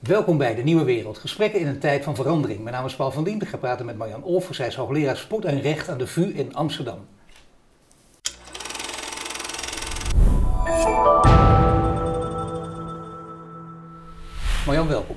Welkom bij De Nieuwe Wereld. Gesprekken in een tijd van verandering. Mijn naam is Paul van Dien. Ik ga praten met Marjan Olver. Zij is hoogleraar sport en recht aan de VU in Amsterdam. Marjan, welkom.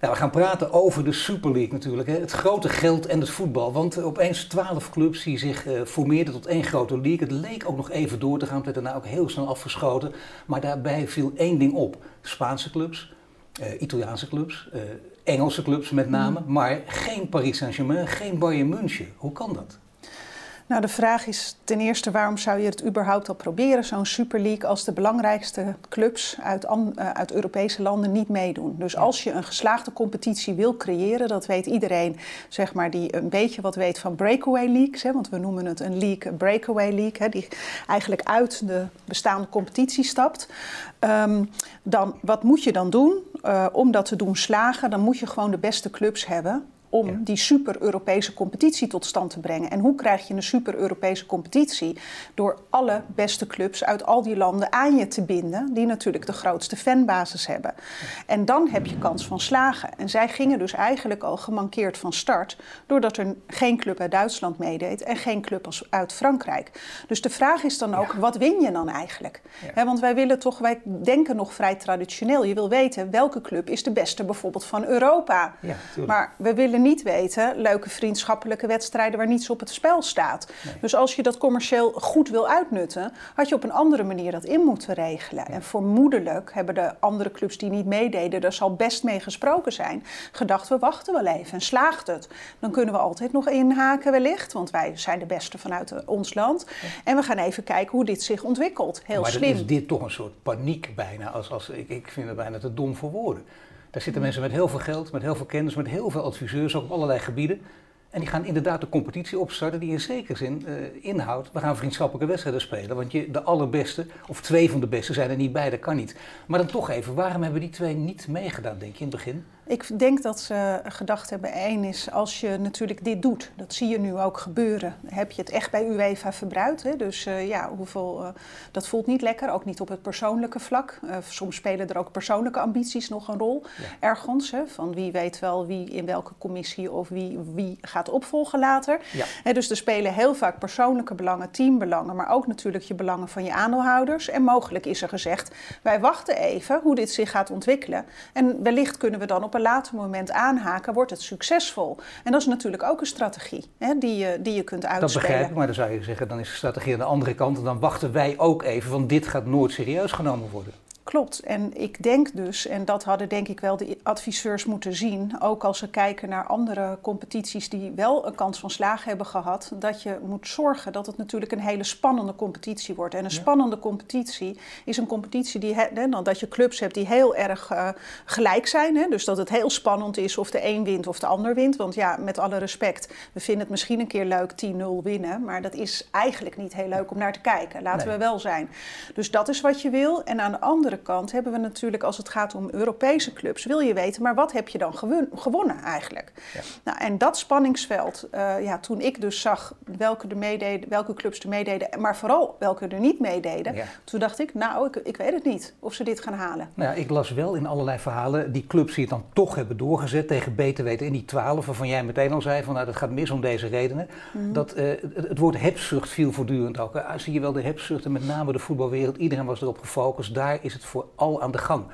Ja, we gaan praten over de Super League natuurlijk. Hè. Het grote geld en het voetbal. Want opeens twaalf clubs die zich uh, formeerden tot één grote league. Het leek ook nog even door te gaan. Het werd daarna ook heel snel afgeschoten. Maar daarbij viel één ding op. Spaanse clubs, uh, Italiaanse clubs, uh, Engelse clubs met name. Mm. Maar geen Paris Saint-Germain, geen Bayern München. Hoe kan dat? Nou, de vraag is ten eerste waarom zou je het überhaupt al proberen, zo'n Super League, als de belangrijkste clubs uit, uh, uit Europese landen niet meedoen. Dus als je een geslaagde competitie wil creëren, dat weet iedereen, zeg maar, die een beetje wat weet van breakaway leagues, hè, want we noemen het een league, een breakaway league, hè, die eigenlijk uit de bestaande competitie stapt. Um, dan, wat moet je dan doen? Uh, om dat te doen slagen, dan moet je gewoon de beste clubs hebben om die super-Europese competitie tot stand te brengen. En hoe krijg je een super-Europese competitie? Door alle beste clubs uit al die landen aan je te binden, die natuurlijk de grootste fanbasis hebben. En dan heb je kans van slagen. En zij gingen dus eigenlijk al gemankeerd van start, doordat er geen club uit Duitsland meedeed en geen club uit Frankrijk. Dus de vraag is dan ook, wat win je dan eigenlijk? Ja. want wij willen toch, wij denken nog vrij traditioneel. Je wil weten welke club is de beste bijvoorbeeld van Europa. Ja, maar we willen niet weten leuke vriendschappelijke wedstrijden waar niets op het spel staat. Dus als je dat commercieel goed wil uitnutten, had je op een andere manier dat in moeten regelen. En vermoedelijk hebben de andere clubs die niet meededen, daar zal best mee gesproken zijn, gedacht we wachten wel even en slaagt het. Dan kunnen we altijd nog inhaken wellicht, want wij zijn de beste vanuit ons land. En we gaan even kijken hoe dit zich ontwikkelt. Heel maar slim. Maar is dit toch een soort paniek bijna, als, als, ik, ik vind het bijna te dom voor woorden. Daar zitten mensen met heel veel geld, met heel veel kennis, met heel veel adviseurs, ook op allerlei gebieden. En die gaan inderdaad de competitie opstarten die in zekere zin uh, inhoudt. We gaan vriendschappelijke wedstrijden spelen. Want je, de allerbeste, of twee van de beste zijn er niet bij, dat kan niet. Maar dan toch even, waarom hebben die twee niet meegedaan, denk je, in het begin? Ik denk dat ze gedacht hebben, één is als je natuurlijk dit doet, dat zie je nu ook gebeuren, heb je het echt bij UEFA verbruikt. Hè? Dus uh, ja, hoeveel, uh, dat voelt niet lekker, ook niet op het persoonlijke vlak. Uh, soms spelen er ook persoonlijke ambities nog een rol ja. ergens. Hè? Van wie weet wel wie in welke commissie of wie, wie gaat opvolgen later. Ja. Hè, dus er spelen heel vaak persoonlijke belangen, teambelangen, maar ook natuurlijk je belangen van je aandeelhouders. En mogelijk is er gezegd, wij wachten even hoe dit zich gaat ontwikkelen. En wellicht kunnen we dan op een later moment aanhaken, wordt het succesvol. En dat is natuurlijk ook een strategie hè, die, je, die je kunt uitspelen. Dat begrijp ik, maar dan zou je zeggen, dan is de strategie aan de andere kant. En dan wachten wij ook even, want dit gaat nooit serieus genomen worden. Klopt. En ik denk dus, en dat hadden denk ik wel de adviseurs moeten zien, ook als ze kijken naar andere competities die wel een kans van slagen hebben gehad, dat je moet zorgen dat het natuurlijk een hele spannende competitie wordt. En een ja. spannende competitie is een competitie die, hè, dat je clubs hebt die heel erg uh, gelijk zijn. Hè, dus dat het heel spannend is of de een wint of de ander wint. Want ja, met alle respect, we vinden het misschien een keer leuk 10-0 winnen, maar dat is eigenlijk niet heel leuk om naar te kijken. Laten nee. we wel zijn. Dus dat is wat je wil. En aan de andere kant hebben we natuurlijk, als het gaat om Europese clubs, wil je weten, maar wat heb je dan gewonnen eigenlijk? Ja. Nou, en dat spanningsveld, uh, ja, toen ik dus zag welke, er meededen, welke clubs er meededen, maar vooral welke er niet meededen, ja. toen dacht ik, nou, ik, ik, weet het niet of ze dit gaan halen. Nou ja, ik las wel in allerlei verhalen die clubs die het dan toch hebben doorgezet tegen beter weten in die twaalf, waarvan jij meteen al zei van nou, dat gaat mis om deze redenen. Mm -hmm. Dat uh, het, het, woord hebzucht viel voortdurend ook. Uh, zie je wel de hebzucht en met name de voetbalwereld, iedereen was erop gefocust. Daar is het voor al aan de gang.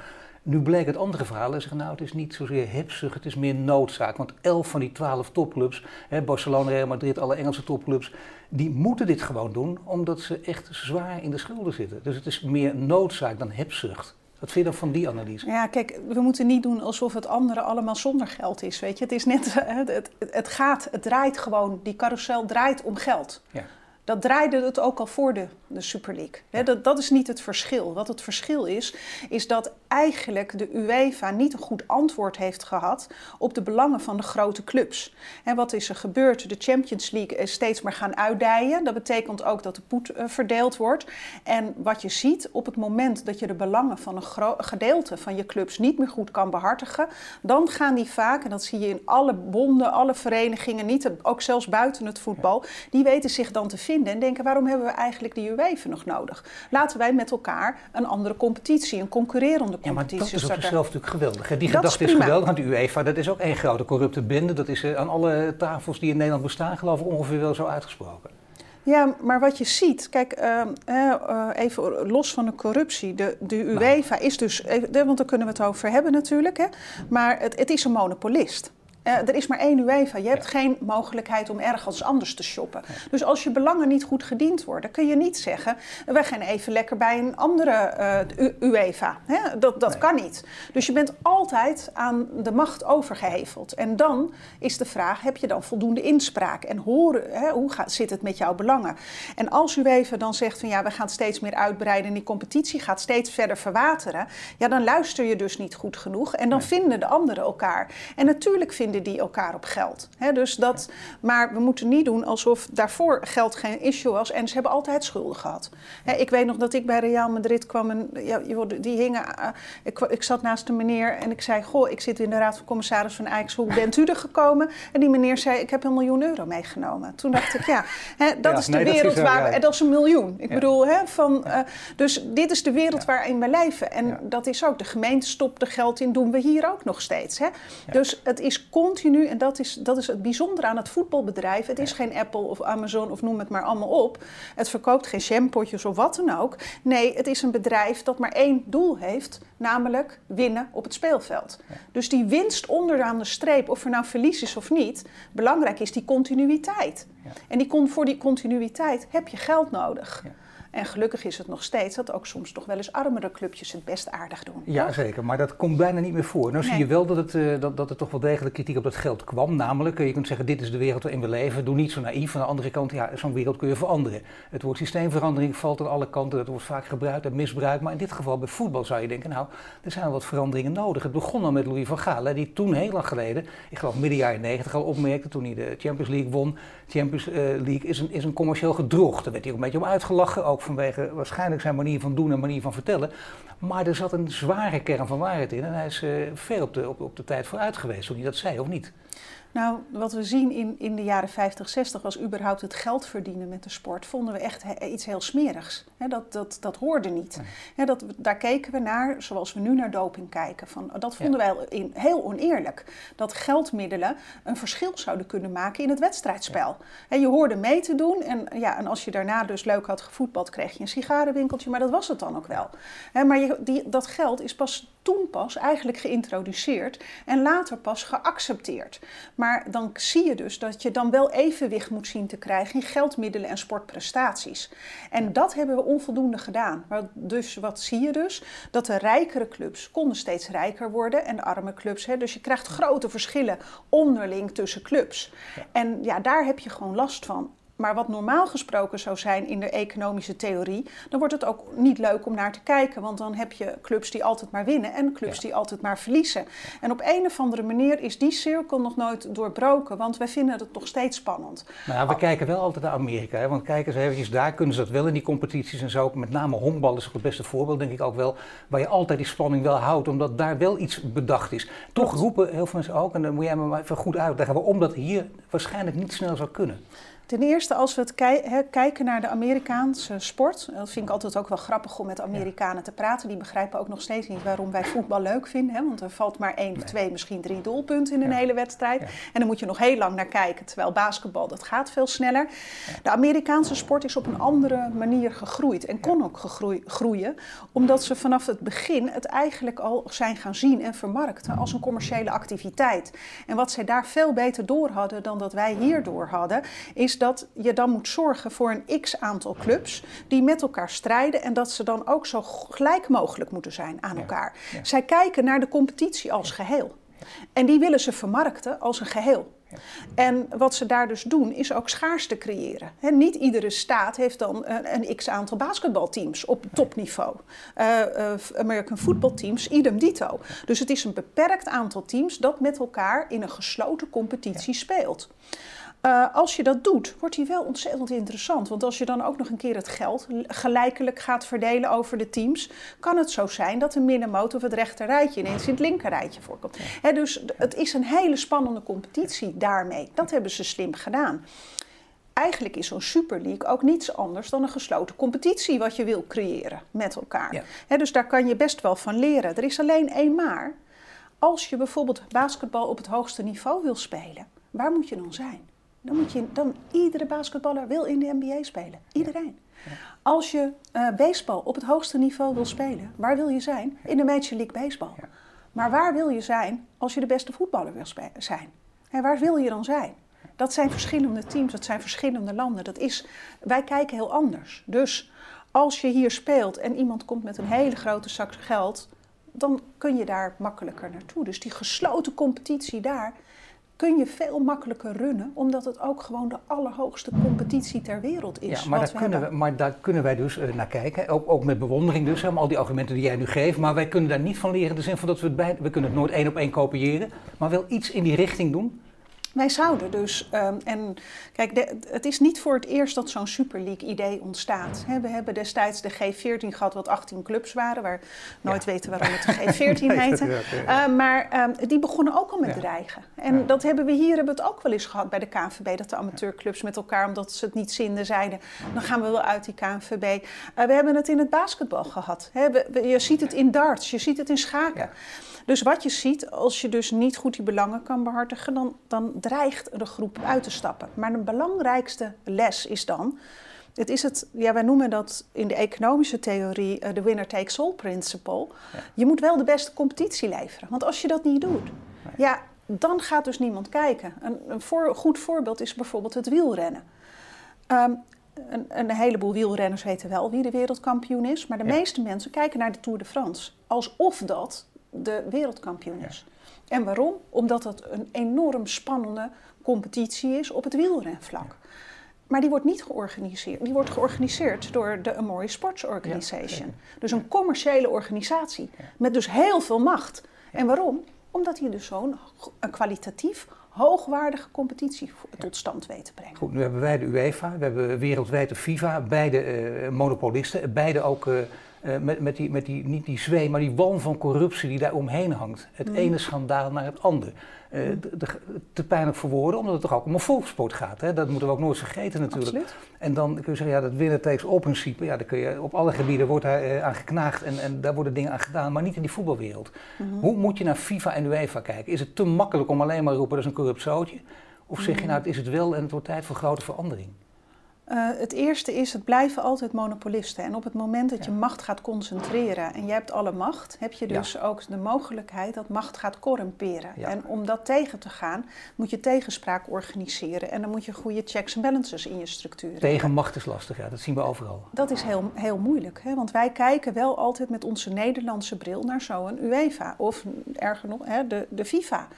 Nu bleek het andere verhaal en zeggen, nou het is niet zozeer hebzucht, het is meer noodzaak. Want elf van die twaalf topclubs, hè, Barcelona, Real Madrid, alle Engelse topclubs, die moeten dit gewoon doen omdat ze echt zwaar in de schulden zitten. Dus het is meer noodzaak dan hebzucht. Wat vind je dan van die analyse? Ja, kijk, we moeten niet doen alsof het andere allemaal zonder geld is. Weet je, het is net, het, het gaat, het draait gewoon, die carousel draait om geld. Ja. Dat draaide het ook al voor de, de Super League. He, dat, dat is niet het verschil. Wat het verschil is, is dat eigenlijk de UEFA niet een goed antwoord heeft gehad op de belangen van de grote clubs. En wat is er gebeurd? De Champions League is steeds maar gaan uitdijen. Dat betekent ook dat de poet uh, verdeeld wordt. En wat je ziet, op het moment dat je de belangen van een gedeelte van je clubs niet meer goed kan behartigen, dan gaan die vaak, en dat zie je in alle bonden, alle verenigingen, niet, ook zelfs buiten het voetbal, die weten zich dan te vinden en denken: waarom hebben we eigenlijk die UEFA? Nog nodig? Laten wij met elkaar een andere competitie, een concurrerende competitie Ja, maar dat is op starten. zichzelf natuurlijk geweldig. hè. Die Dat gedachte is, geweldig, want de UEFA dat is ook één grote corrupte bende. Dat is eh, aan alle tafels die in Nederland bestaan geloof ik ongeveer wel zo uitgesproken. Ja, maar wat je ziet, kijk, eh, eh, even los van de corruptie. De, de Nou. UEFA is dus, want daar kunnen we het over hebben natuurlijk, hè, maar het, het is een monopolist. Eh, er is maar één UEFA. Je hebt geen mogelijkheid om ergens anders te shoppen. Dus als je belangen niet goed gediend worden, kun je niet zeggen: wij gaan even lekker bij een andere eh, U- UEFA. Hè? Dat, dat Nee. kan niet. Dus je bent altijd aan de macht overgeheveld. En dan is de vraag: heb je dan voldoende inspraak? En horen, hè, hoe gaat, zit het met jouw belangen? En als UEFA dan zegt van ja, we gaan steeds meer uitbreiden en die competitie gaat steeds verder verwateren, ja, dan luister je dus niet goed genoeg. En dan vinden de anderen elkaar. En natuurlijk vinden die elkaar op geld. Dus dat, maar we moeten niet doen alsof daarvoor geld geen issue was. En ze hebben altijd schulden gehad. Ik weet nog dat ik bij Real Madrid kwam en ja, die hingen. eh, ik, ik zat naast een meneer en ik zei: Goh, ik zit in de raad van commissaris van Ajax. Hoe bent u er gekomen? En die meneer zei: Ik heb een miljoen euro meegenomen. Toen dacht ik: Ja, dat Ja, is de nee, wereld waar we. ja. En dat is een miljoen. Ik Ja. bedoel, hè, van, eh, dus dit is de wereld waarin we leven. En dat is ook. De gemeente stopt er geld in, doen we hier ook nog steeds. Dus het is continu, en dat is, dat is het bijzondere aan het voetbalbedrijf. Het is geen Apple of Amazon of noem het maar allemaal op. Het verkoopt geen jampotjes of wat dan ook. Nee, het is een bedrijf dat maar één doel heeft, namelijk winnen op het speelveld. Dus die winst onderaan de streep, of er nou verlies is of niet, belangrijk is die continuïteit. Ja. En die, voor die continuïteit heb je geld nodig. En gelukkig is het nog steeds dat ook soms toch wel eens armere clubjes het best aardig doen. Ja, zeker. Maar dat komt bijna niet meer voor. Nou zie je wel dat, het, eh, dat, dat er toch wel degelijk kritiek op dat geld kwam. Namelijk, eh, je kunt zeggen, dit is de wereld waarin we leven. Doe niet zo naïef. Aan de andere kant, ja, zo'n wereld kun je veranderen. Het woord systeemverandering valt aan alle kanten. Dat wordt vaak gebruikt en misbruikt. Maar in dit geval bij voetbal zou je denken, nou, er zijn wel wat veranderingen nodig. Het begon al met Louis van Gaal, hè, die toen heel lang geleden, ik geloof midden jaren negentig al opmerkte, toen hij de Champions League won. Champions eh, League is een, is een commercieel gedrocht. Daar werd hij ook een beetje om uitgelachen. Ook vanwege waarschijnlijk zijn manier van doen en manier van vertellen. Maar er zat een zware kern van waarheid in. En hij is eh, ver op de, op, op de tijd vooruit geweest toen hij dat zei, of niet? Nou, wat we zien in, in de jaren 50, 60 was überhaupt het geld verdienen met de sport. Vonden we echt he- iets heel smerigs. Dat, dat, dat hoorde niet. Hè, dat, daar keken we naar zoals we nu naar doping kijken. Van, dat vonden wij in, heel oneerlijk. Dat geldmiddelen een verschil zouden kunnen maken in het wedstrijdspel. Hè, je hoorde mee te doen en, ja, en als je daarna dus leuk had gevoetbald, kreeg je een sigarenwinkeltje. Maar dat was het dan ook wel. Maar je, die, dat geld is pas toen pas eigenlijk geïntroduceerd en later pas geaccepteerd. Maar dan zie je dus dat je dan wel evenwicht moet zien te krijgen in geldmiddelen en sportprestaties. En dat hebben we onvoldoende gedaan. Maar Dus wat zie je dus? Dat de rijkere clubs konden steeds rijker worden en de arme clubs. Hè, dus je krijgt grote verschillen onderling tussen clubs. En ja, daar heb je gewoon last van. Maar wat normaal gesproken zou zijn in de economische theorie, dan wordt het ook niet leuk om naar te kijken. Want dan heb je clubs die altijd maar winnen en clubs Ja. die altijd maar verliezen. En op een of andere manier is die cirkel nog nooit doorbroken, want wij vinden het nog steeds spannend. Nou, we kijken wel altijd naar Amerika. Hè? Want kijk eens eventjes, daar kunnen ze dat wel in die competities en zo. Met name honkbal is het beste voorbeeld, denk ik ook wel. Waar je altijd die spanning wel houdt, omdat daar wel iets bedacht is. Toch roepen heel veel mensen ook, en dan moet jij me maar even goed uitleggen, waarom dat hier waarschijnlijk niet snel zou kunnen. Ten eerste, als we het kijken naar de Amerikaanse sport, dat vind ik altijd ook wel grappig om met Amerikanen te praten. Die begrijpen ook nog steeds niet waarom wij voetbal leuk vinden. Hè? Want er valt maar één, of twee, misschien drie doelpunten in een Ja. hele wedstrijd. Ja. En dan moet je nog heel lang naar kijken. Terwijl basketbal, dat gaat veel sneller. De Amerikaanse sport is op een andere manier gegroeid en kon ook groeien. Omdat ze vanaf het begin het eigenlijk al zijn gaan zien en vermarkten als een commerciële activiteit. En wat zij daar veel beter door hadden dan dat wij hier door hadden, is dat je dan moet zorgen voor een x aantal clubs die met elkaar strijden en dat ze dan ook zo gelijk mogelijk moeten zijn aan elkaar. ja. Zij kijken naar de competitie als geheel. En die willen ze vermarkten als een geheel. En wat ze daar dus doen, is ook schaarste creëren. Niet iedere staat heeft dan een, een x-aantal basketbalteams op topniveau. Eh, eh, American voetbalteams, idem dito. Dus het is een beperkt aantal teams dat met elkaar in een gesloten competitie speelt. Uh, als je dat doet, wordt die wel ontzettend interessant. Want als je dan ook nog een keer het geld gelijkelijk gaat verdelen over de teams, kan het zo zijn dat de middenmoot of het rechter rijtje ineens in het linker rijtje voorkomt. He, dus het is een hele spannende competitie daarmee. Dat hebben ze slim gedaan. eigenlijk is zo'n Super League ook niets anders dan een gesloten competitie wat je wil creëren met elkaar. dus daar kan je best wel van leren. Er is alleen één maar. Als je bijvoorbeeld basketbal op het hoogste niveau wil spelen, waar moet je dan zijn? Dan moet je, dan iedere basketballer wil in de NBA spelen. Iedereen. Als je uh, baseball op het hoogste niveau wil spelen, waar wil je zijn? In de Major League Baseball. Maar waar wil je zijn als je de beste voetballer wil zijn? En waar wil je dan zijn? Dat zijn verschillende teams, dat zijn verschillende landen. Dat is, wij kijken heel anders. Dus als je hier speelt en iemand komt met een hele grote zak geld, dan kun je daar makkelijker naartoe. Dus die gesloten competitie daar kun je veel makkelijker runnen, omdat het ook gewoon de allerhoogste competitie ter wereld is. Ja, maar, daar kunnen, we, maar daar kunnen wij dus uh, naar kijken, ook, ook met bewondering dus, om al die argumenten die jij nu geeft. Maar wij kunnen daar niet van leren in de zin van dat we het bij, we kunnen het nooit één op één kopiëren, maar wel iets in die richting doen. Wij zouden dus, um, en kijk, het is niet voor het eerst dat zo'n Super League-idee ontstaat. we hebben destijds de G14 gehad, wat 18 clubs waren, waar nooit weten waarom het de G14 heette. Uh, maar um, die begonnen ook al met dreigen. En dat hebben we hier hebben we het ook wel eens gehad bij de KNVB, dat de amateurclubs met elkaar, omdat ze het niet zinden, zeiden: dan gaan we wel uit die KNVB. Uh, we hebben het in het basketbal gehad. we, je ziet het in darts, je ziet het in schaken. Dus wat je ziet, als je dus niet goed die belangen kan behartigen, dan, dan dreigt de groep uit te stappen. Maar de belangrijkste les is dan, het is het, ja, wij noemen dat in de economische theorie eh, de winner takes all principle. Je moet wel de beste competitie leveren. Want als je dat niet doet, ja, dan gaat dus niemand kijken. Een, een voor, goed voorbeeld is bijvoorbeeld het wielrennen. Ehm, een, een, heleboel wielrenners weten wel wie de wereldkampioen is, maar de meeste mensen kijken naar de Tour de France alsof dat de wereldkampioen is. En waarom? Omdat het een enorm spannende competitie is op het wielrenvlak. Maar die wordt niet georganiseerd. Die wordt georganiseerd door de Amori Sports Organization. dus een commerciële organisatie met dus heel veel macht. En waarom? Omdat hij dus zo'n kwalitatief hoogwaardige competitie tot stand weet te brengen. Goed, nu hebben wij de UEFA, we hebben wereldwijd de FIFA, beide uh, monopolisten, beide ook uh, uh, met, met, die, met die, niet die zwee, maar die walm van corruptie die daar omheen hangt. Het mm. ene schandaal naar het andere. Uh, de, te pijnlijk voor woorden, omdat het toch ook om een volkssport gaat. Hè? Dat moeten we ook nooit vergeten natuurlijk. Absoluut. En dan kun je zeggen, ja, dat winner takes all principe, ja, daar kun je, op alle gebieden wordt daar uh, aan geknaagd en, en daar worden dingen aan gedaan, maar niet in die voetbalwereld. Mm -hmm. Hoe moet je naar FIFA en UEFA kijken? Is het te makkelijk om alleen maar te roepen, dat is een corrupt zootje? Of zeg je mm. nou, het is het wel en het wordt tijd voor grote verandering? Uh, het eerste is, het blijven altijd monopolisten. En op het moment dat je macht gaat concentreren en je hebt alle macht, heb je dus ook de mogelijkheid dat macht gaat corrumperen. Ja. En om dat tegen te gaan, moet je tegenspraak organiseren. En dan moet je goede checks en balances in je structuur Tegen macht is lastig, ja. dat zien we overal. Dat is heel, heel moeilijk, hè? want wij kijken wel altijd met onze Nederlandse bril naar zo'n UEFA of erger nog, hè, de, de FIFA.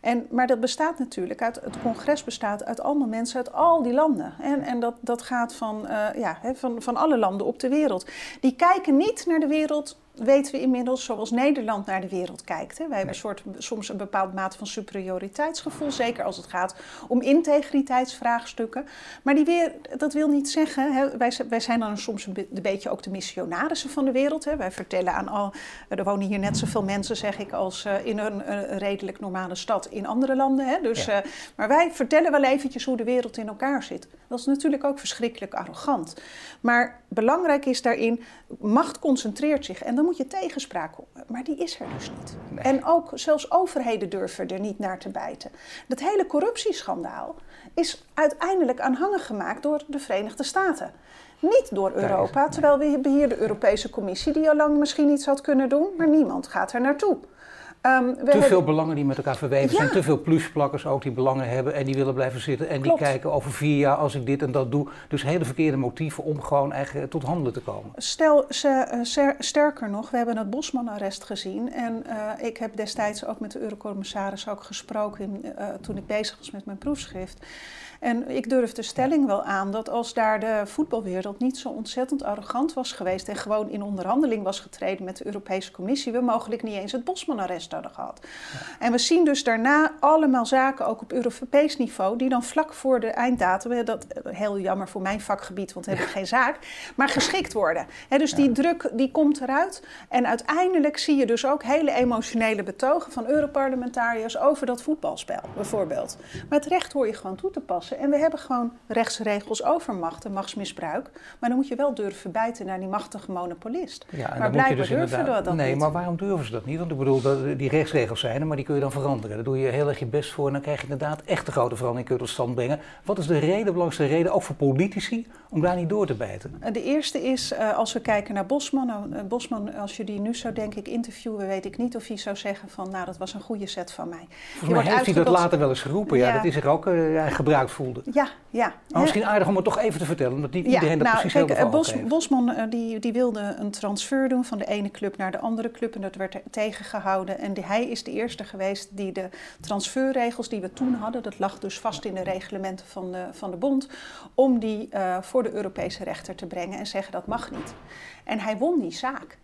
En, maar dat bestaat natuurlijk uit, het congres bestaat uit allemaal mensen uit al die landen. En, en dat, dat gaat van, uh, ja, van, van alle landen op de wereld. Die kijken niet naar de wereld weten we inmiddels zoals Nederland naar de wereld kijkt. Hè. Wij hebben soort, soms een bepaald mate van superioriteitsgevoel, zeker als het gaat om integriteitsvraagstukken. Maar die weer, dat wil niet zeggen, hè, wij, wij, zijn dan soms een, beetje ook de missionarissen van de wereld. Hè. Wij vertellen aan al, er wonen hier net zoveel mensen, zeg ik, als uh, in een, een, redelijk normale stad in andere landen. Hè. Dus, uh, maar wij vertellen wel eventjes hoe de wereld in elkaar zit. Dat is natuurlijk ook verschrikkelijk arrogant. Maar belangrijk is daarin, macht concentreert zich en dan moet je tegenspraak Maar die is er dus niet. En ook zelfs overheden durven er niet naar te bijten. Dat hele corruptieschandaal is uiteindelijk aanhangen gemaakt door de Verenigde Staten. Niet door Europa, terwijl we hebben hier de Europese Commissie die al lang misschien iets had kunnen doen, maar niemand gaat er naartoe. Um, te veel belangen die met elkaar verweven zijn, te veel plusplakkers ook die belangen hebben en die willen blijven zitten en die kijken over vier jaar als ik dit en dat doe. Dus hele verkeerde motieven om gewoon eigenlijk tot handelen te komen. Stel, ze, eh, sterker nog, we hebben het Bosman-arrest gezien en uh, ik heb destijds ook met de eurocommissaris ook gesproken uh, toen ik bezig was met mijn proefschrift. En ik durf de stelling wel aan dat als daar de voetbalwereld niet zo ontzettend arrogant was geweest en gewoon in onderhandeling was getreden met de Europese Commissie, we mogelijk niet eens het Bosman-arrest hadden gehad. En we zien dus daarna allemaal zaken, ook op Europees niveau, die dan vlak voor de einddatum, dat eh, heel jammer voor mijn vakgebied, want we hebben geen zaak, maar geschikt worden. dus die druk die komt eruit. En uiteindelijk zie je dus ook hele emotionele betogen van Europarlementariërs over dat voetbalspel, bijvoorbeeld. Maar het recht hoor je gewoon toe te passen. En we hebben gewoon rechtsregels over macht en machtsmisbruik. Maar dan moet je wel durven bijten naar die machtige monopolist. Ja, maar blijkbaar dus durven we dat nee, niet. maar waarom durven ze dat niet? Want ik bedoel, die rechtsregels zijn er, maar die kun je dan veranderen. Daar doe je heel erg je best voor en dan krijg je inderdaad echt een grote verandering tot stand brengen. Wat is de reden, de belangrijkste reden, ook voor politici, om daar niet door te bijten? Eh, de eerste is, uh, als we kijken naar Bosman. Nou, uh, Bosman, als je die nu zou denk ik interviewen, weet ik niet of hij zou zeggen van, nou dat was een goede set van mij. Volgens mij heeft hij dat later wel eens geroepen, ja, dat hij zich ook gebruikt voelde. Ja, ja. Maar misschien aardig om het toch even te vertellen, omdat niet iedereen dat nou, precies kijk, helemaal Bos, Bosman die, die wilde een transfer doen van de ene club naar de andere club en dat werd tegengehouden. En hij is de eerste geweest die de transferregels die we toen hadden, dat lag dus vast in de reglementen van de, van de bond, om die uh, voor de Europese rechter te brengen en zeggen dat mag niet. En hij won die zaak.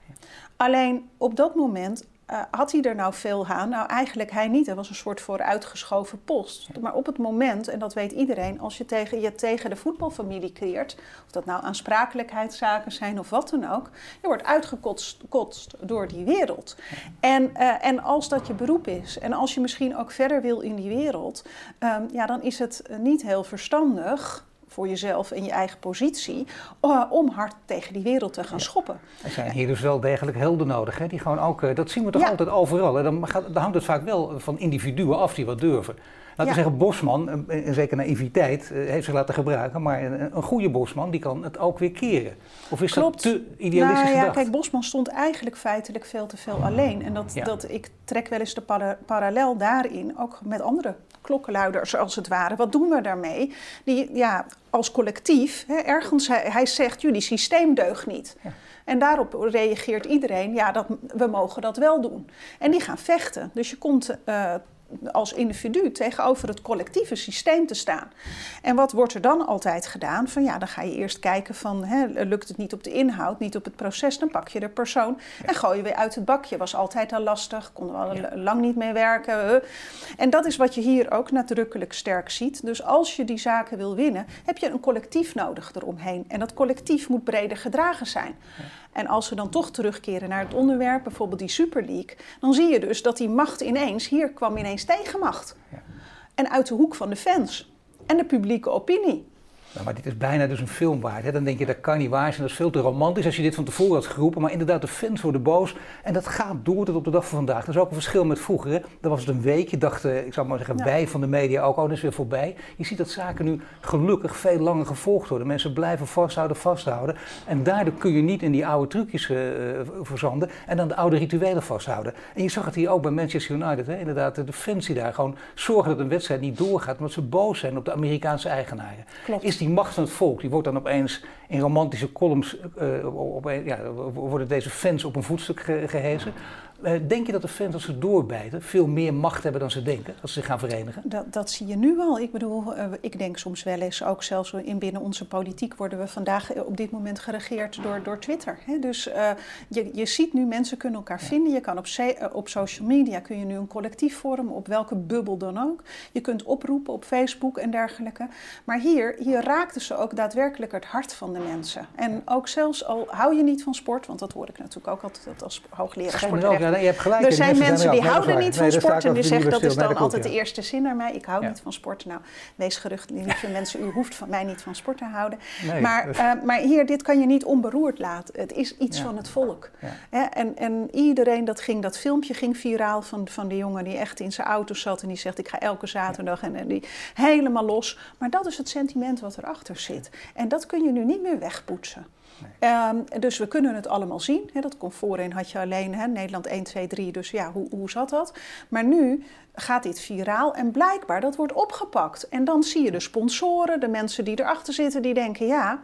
Alleen op dat moment uh, had hij er nou veel aan? Nou, eigenlijk hij niet. Dat was een soort vooruitgeschoven post. Maar op het moment, en dat weet iedereen, als je tegen, je tegen de voetbalfamilie creëert, of dat nou aansprakelijkheidszaken zijn of wat dan ook, je wordt uitgekotst door die wereld. En, uh, en als dat je beroep is, en als je misschien ook verder wil in die wereld, um, ja, dan is het niet heel verstandig voor jezelf en je eigen positie, uh, om hard tegen die wereld te gaan schoppen. Er zijn hier dus wel degelijk helden nodig, hè? die gewoon ook, uh, dat zien we toch altijd overal. Hè? Dan, gaat, dan hangt het vaak wel van individuen af die wat durven. Laten we zeggen, Bosman, een, zeker naïviteit, uh, heeft zich laten gebruiken, maar een, een, goede Bosman die kan het ook weer keren. Of is Klopt. dat te idealistisch nou, ja, Kijk, Bosman stond eigenlijk feitelijk veel te veel alleen. En dat, dat, ik trek wel eens de para parallel daarin, ook met andere klokkenluiders als het ware. Wat doen we daarmee? Die, ja, als collectief, hè, ergens, hij, hij, zegt, jullie systeem deugt niet. Ja. En daarop reageert iedereen, ja, dat, we mogen dat wel doen. En die gaan vechten. Dus je komt uh, als individu tegenover het collectieve systeem te staan. En wat wordt er dan altijd gedaan? Van ja, dan ga je eerst kijken van hè, lukt het niet op de inhoud, niet op het proces, dan pak je de persoon en gooi je weer uit het bakje. Was altijd al lastig, konden we al lang niet mee werken. En dat is wat je hier ook nadrukkelijk sterk ziet. Dus als je die zaken wil winnen, heb je een collectief nodig eromheen. En dat collectief moet breder gedragen zijn. En als we dan toch terugkeren naar het onderwerp, bijvoorbeeld die Super League, dan zie je dus dat die macht ineens, hier kwam ineens tegenmacht. Ja. En uit de hoek van de fans en de publieke opinie. Nou, maar dit is bijna dus een film waard. Hè? Dan denk je, dat kan niet waar zijn, dat is veel te romantisch als je dit van tevoren had geroepen. Maar inderdaad, de fans worden boos. En dat gaat door tot op de dag van vandaag. Dat is ook een verschil met vroeger. Hè? Dan was het een weekje, dachten, ik zou maar zeggen, wij van de media ook, oh, dat is weer voorbij. Je ziet dat zaken nu gelukkig veel langer gevolgd worden. Mensen blijven vasthouden, vasthouden. En daardoor kun je niet in die oude trucjes uh, verzanden en dan de oude rituelen vasthouden. En je zag het hier ook bij Manchester United. Hè? Inderdaad, de fans die daar gewoon zorgen dat een wedstrijd niet doorgaat, omdat ze boos zijn op de Amerikaanse eigenaren. Klopt die macht van het volk, die wordt dan opeens in romantische columns, uh, op, ja, worden deze fans op een voetstuk ge gehezen. Uh, denk je dat de fans, als ze doorbijten, veel meer macht hebben dan ze denken, als ze zich gaan verenigen? Dat, dat zie je nu al. Ik bedoel, uh, ik denk soms wel eens, ook zelfs in binnen onze politiek worden we vandaag op dit moment geregeerd door, door Twitter. Hè? Dus uh, je, je ziet nu, mensen kunnen elkaar ja. vinden. Je kan op, op social media kun je nu een collectief vormen, op welke bubbel dan ook. Je kunt oproepen op Facebook en dergelijke. Maar hier, hier raakten ze ook daadwerkelijk het hart van de mensen. En ook zelfs al hou je niet van sport, want dat hoor ik natuurlijk ook altijd als hoogleraar sportrecht je hebt gelijk. Er zijn mensen die houden niet van sport en die zeggen dat is dan altijd de eerste zin naar mij. Ik hou niet van sport. Nou, wees gerucht, lieve mensen, u hoeft van mij niet van sport te houden. maar, uh, maar hier, dit kan je niet onberoerd laten. Het is iets van het volk. En, en iedereen, dat, ging, dat filmpje ging viraal van, van die jongen die echt in zijn auto zat en die zegt ik ga elke zaterdag en, en die helemaal los. Maar dat is het sentiment wat erachter zit. En dat kun je nu niet meer wegpoetsen. Um, dus we kunnen het allemaal zien. Dat kon voorheen had je alleen Nederland 1, 2, 3. Dus ja, hoe, hoe zat dat? Maar nu gaat dit viraal en blijkbaar dat wordt opgepakt. En dan zie je de sponsoren, de mensen die erachter zitten, die denken ja,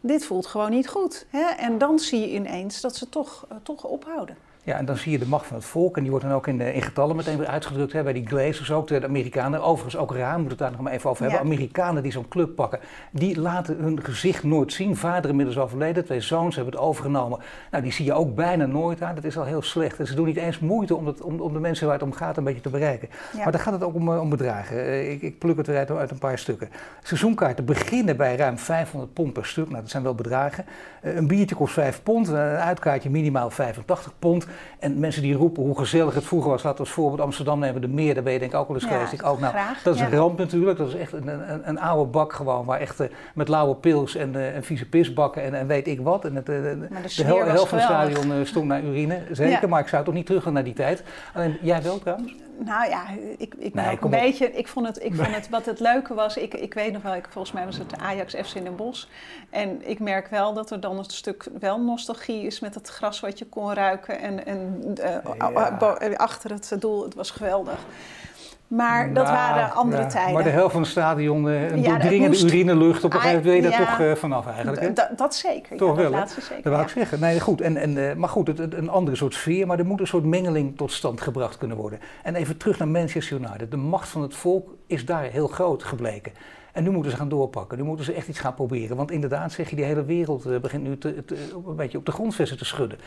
dit voelt gewoon niet goed. En dan zie je ineens dat ze toch, uh, toch ophouden. Ja, en dan zie je de macht van het volk. En die wordt dan ook in, in getallen meteen weer uitgedrukt. Hè, bij die Glazers ook, de Amerikanen. Overigens ook raar, moet het daar nog maar even over hebben. Amerikanen die zo'n club pakken, die laten hun gezicht nooit zien. Vader inmiddels overleden, twee zoons hebben het overgenomen. Nou, die zie je ook bijna nooit aan. Dat is al heel slecht. En ze doen niet eens moeite om, het, om, om de mensen waar het om gaat een beetje te bereiken. Maar dan gaat het ook om, om bedragen. Ik, ik pluk het eruit uit een paar stukken. Seizoenkaarten beginnen bij ruim 500 pond per stuk. Nou, dat zijn wel bedragen. Een biertje kost 5 pond, een uitkaartje minimaal 85 pond. En mensen die roepen hoe gezellig het vroeger was, laten we als voorbeeld Amsterdam nemen, de meer, daar ben je denk ik ook wel eens geweest. Ik ook, nou, dat is een ramp natuurlijk, dat is echt een, een, een oude bak gewoon, waar echt uh, met lauwe pils en, uh, en vieze pisbakken en, en weet ik wat. En het, uh, de, de helft van het stadion stond naar urine, zeker, maar ik zou toch niet terug gaan naar die tijd. Alleen, jij wel trouwens? Nou ja, ik, ik nee, ook een beetje. Ik vond het, ik vond het, wat het leuke was, ik, ik weet nog wel, ik, volgens mij was het de Ajax FC in Den Bosch. En ik merk wel dat er dan een stuk wel nostalgie is met het gras wat je kon ruiken. En, en uh, achter het doel, het was geweldig. Maar dat nou, waren andere ja, tijden. Maar de helft van het stadion, uh, een ja, doordringende urinelucht, op een gegeven moment wil je daar toch uh, vanaf eigenlijk. Dat zeker, toch wel, dat zeker. Dat wou ik zeggen. Nee, goed. En, en, uh, maar goed, het, het, een andere soort sfeer, maar er moet een soort mengeling tot stand gebracht kunnen worden. En even terug naar Manchester United. De macht van het volk is daar heel groot gebleken. En nu moeten ze gaan doorpakken. Nu moeten ze echt iets gaan proberen. Want inderdaad, zeg je, die hele wereld begint nu te, te, een beetje op de grondvesten te schudden.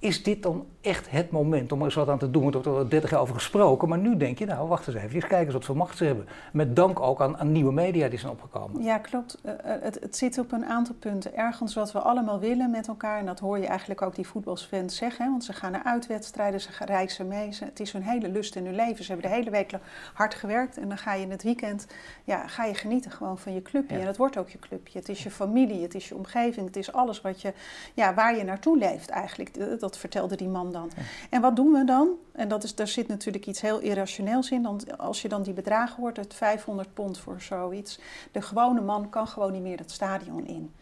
Is dit dan echt het moment om er eens wat aan te doen? Er wordt er 30 jaar over gesproken, maar nu denk je, nou wacht eens even, kijken eens wat voor macht ze hebben. Met dank ook aan, aan nieuwe media die zijn opgekomen. Ja, klopt. Uh, het, het, zit op een aantal punten. Ergens wat we allemaal willen met elkaar, en dat hoor je eigenlijk ook die voetbalfans zeggen, hè, want ze gaan naar uitwedstrijden, ze reizen mee. Ze, het is hun hele lust in hun leven. Ze hebben de hele week hard gewerkt en dan ga je in het weekend, ja, ga je genieten gewoon van je clubje. Ja. En het wordt ook je clubje. Het is je familie, het is je omgeving, het is alles wat je, ja, waar je naartoe leeft eigenlijk. Dat vertelde die man dan. Ja. En wat doen we dan? En dat is, daar zit natuurlijk iets heel irrationeels in. Want als je dan die bedragen hoort, het 500 pond voor zoiets. De gewone man kan gewoon niet meer het stadion in.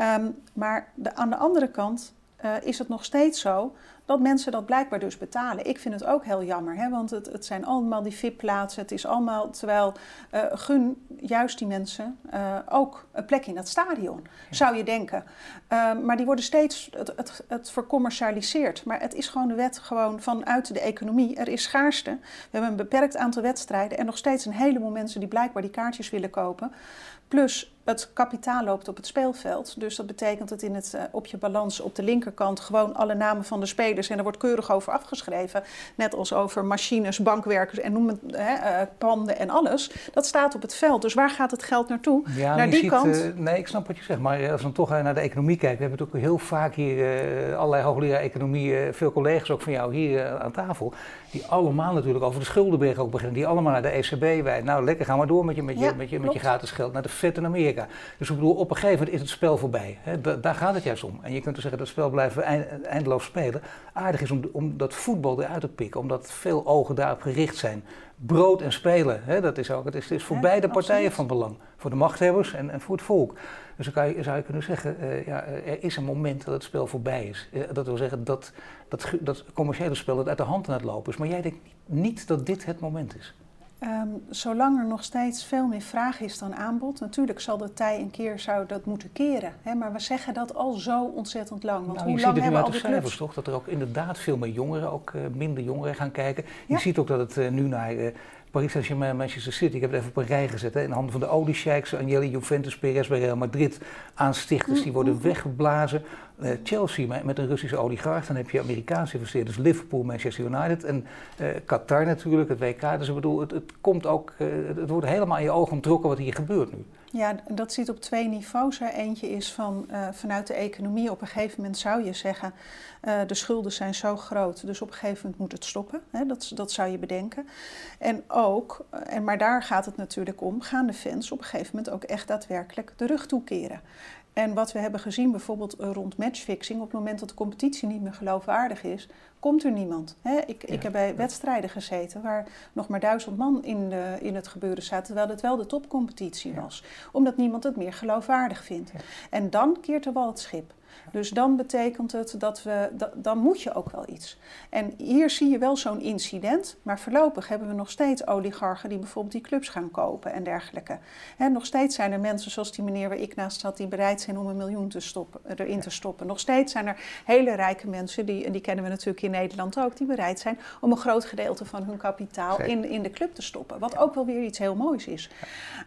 Um, maar de, aan de andere kant uh, is het nog steeds zo dat mensen dat blijkbaar dus betalen. Ik vind het ook heel jammer, hè, want het, het zijn allemaal die VIP-plaatsen. Het is allemaal, terwijl uh, gun juist die mensen uh, ook een plek in het stadion, ja. zou je denken. Uh, maar die worden steeds, het, het, het vercommercialiseerd. Maar het is gewoon de wet gewoon vanuit de economie. Er is schaarste. We hebben een beperkt aantal wedstrijden en nog steeds een heleboel mensen die blijkbaar die kaartjes willen kopen. Plus het kapitaal loopt op het speelveld. Dus dat betekent dat in het, uh, op je balans op de linkerkant gewoon alle namen van de spelers en er wordt keurig over afgeschreven. Net als over machines, bankwerkers en noem het, hè, uh, panden en alles. Dat staat op het veld. Dus waar gaat het geld naartoe? Ja, naar die ziet, kant. Uh, nee, ik snap wat je zegt. Maar als we dan toch naar de economie kijken. We hebben natuurlijk heel vaak hier allerlei hoogleraar economie, veel collega's ook van jou hier aan tafel. Die allemaal natuurlijk over de schuldenberg ook beginnen. Die allemaal naar de ECB wijden. Nou, lekker, ga maar door met je, met je, ja, met je, met je gratis geld. Naar de Fed in Amerika. Dus ik bedoel, op een gegeven moment is het spel voorbij. Hè? Da daar gaat het juist om. En je kunt dus zeggen, dat spel blijven we eindeloos spelen. Aardig is om, om dat voetbal eruit te pikken, omdat veel ogen daarop gericht zijn. Brood en spelen, hè? dat is ook, het is, het is voor ja, beide partijen van belang. Voor de machthebbers en, en voor het volk. Dus dan kan je, zou je kunnen zeggen, uh, ja, er is een moment dat het spel voorbij is. Uh, dat wil zeggen dat dat, dat commerciële spel dat uit de hand aan het lopen is. Maar jij denkt niet dat dit het moment is? Um, zolang er nog steeds veel meer vraag is dan aanbod, natuurlijk zal de tij een keer zou dat moeten keren. Hè? Maar we zeggen dat al zo ontzettend lang. Want nou, hoe je lang ziet het nu uit de cijfers clubs? toch? Dat er ook inderdaad veel meer jongeren, ook uh, minder jongeren gaan kijken. Je ziet ook dat het uh, nu naar uh, Paris Saint-Germain, Manchester City, ik heb het even op een rij gezet, hè, in handen van de oliesheiks, Agnelli, Juventus, Perez bij Real Madrid, aanstichters, die worden weggeblazen. Uh, Chelsea met, een Russische oligarch, dan heb je Amerikaanse investeerders, Liverpool, Manchester United en uh, Qatar natuurlijk, het WK. Dus ik bedoel, het, het komt ook, uh, het wordt helemaal in je ogen ontrokken wat hier gebeurt nu. Ja, dat zit op twee niveaus. Hè. Eentje is van, vanuit de economie. Op een gegeven moment zou je zeggen, de schulden zijn zo groot, dus op een gegeven moment moet het stoppen. Hè. Dat, dat zou je bedenken. En ook, en maar daar gaat het natuurlijk om, gaan de fans op een gegeven moment ook echt daadwerkelijk de rug toekeren. En wat we hebben gezien bijvoorbeeld rond matchfixing, op het moment dat de competitie niet meer geloofwaardig is, komt er niemand. Ik, ja, ik heb bij wedstrijden gezeten waar nog maar duizend man in, de, in het gebeuren zaten, terwijl het wel de topcompetitie ja. was. Omdat niemand het meer geloofwaardig vindt. En dan keert er wel het schip. Dus dan betekent het dat we, da, dan moet je ook wel iets. En hier zie je wel zo'n incident, maar voorlopig hebben we nog steeds oligarchen die bijvoorbeeld die clubs gaan kopen en dergelijke. En nog steeds zijn er mensen zoals die meneer waar ik naast zat, die bereid zijn om een miljoen te stoppen, erin te stoppen. Nog steeds zijn er hele rijke mensen, die, en die kennen we natuurlijk in Nederland ook, die bereid zijn om een groot gedeelte van hun kapitaal in, in de club te stoppen. Wat ook wel weer iets heel moois is.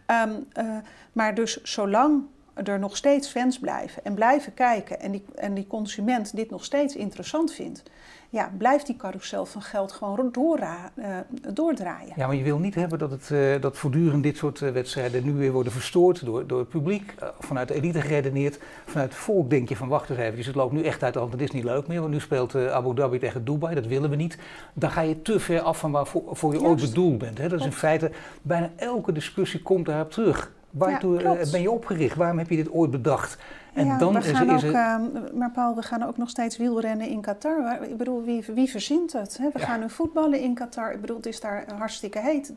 Ehm, eh, maar dus zolang er nog steeds fans blijven en blijven kijken en die, en die consument dit nog steeds interessant vindt, ja, blijft die carousel van geld gewoon doorra, uh, doordraaien. Ja, maar je wil niet hebben dat, het, uh, dat voortdurend dit soort uh, wedstrijden nu weer worden verstoord door, door het publiek, vanuit de elite geredeneerd. Vanuit het volk denk je van wacht eens even, het loopt nu echt uit de hand, het is niet leuk meer, want nu speelt Abu Dhabi tegen Dubai, dat willen we niet. Dan ga je te ver af van waarvoor voor je Juist. ooit bedoeld bent. Hè? Dat is in feite, bijna elke discussie komt daarop terug. Waartoe ja, ben je opgericht? Waarom heb je dit ooit bedacht? En ja, dan we gaan is, ook, uh, maar Paul, we gaan ook nog steeds wielrennen in Qatar. Ik bedoel, wie, wie verzint het? Hè? We gaan nu voetballen in Qatar. Ik bedoel, het is daar hartstikke heet.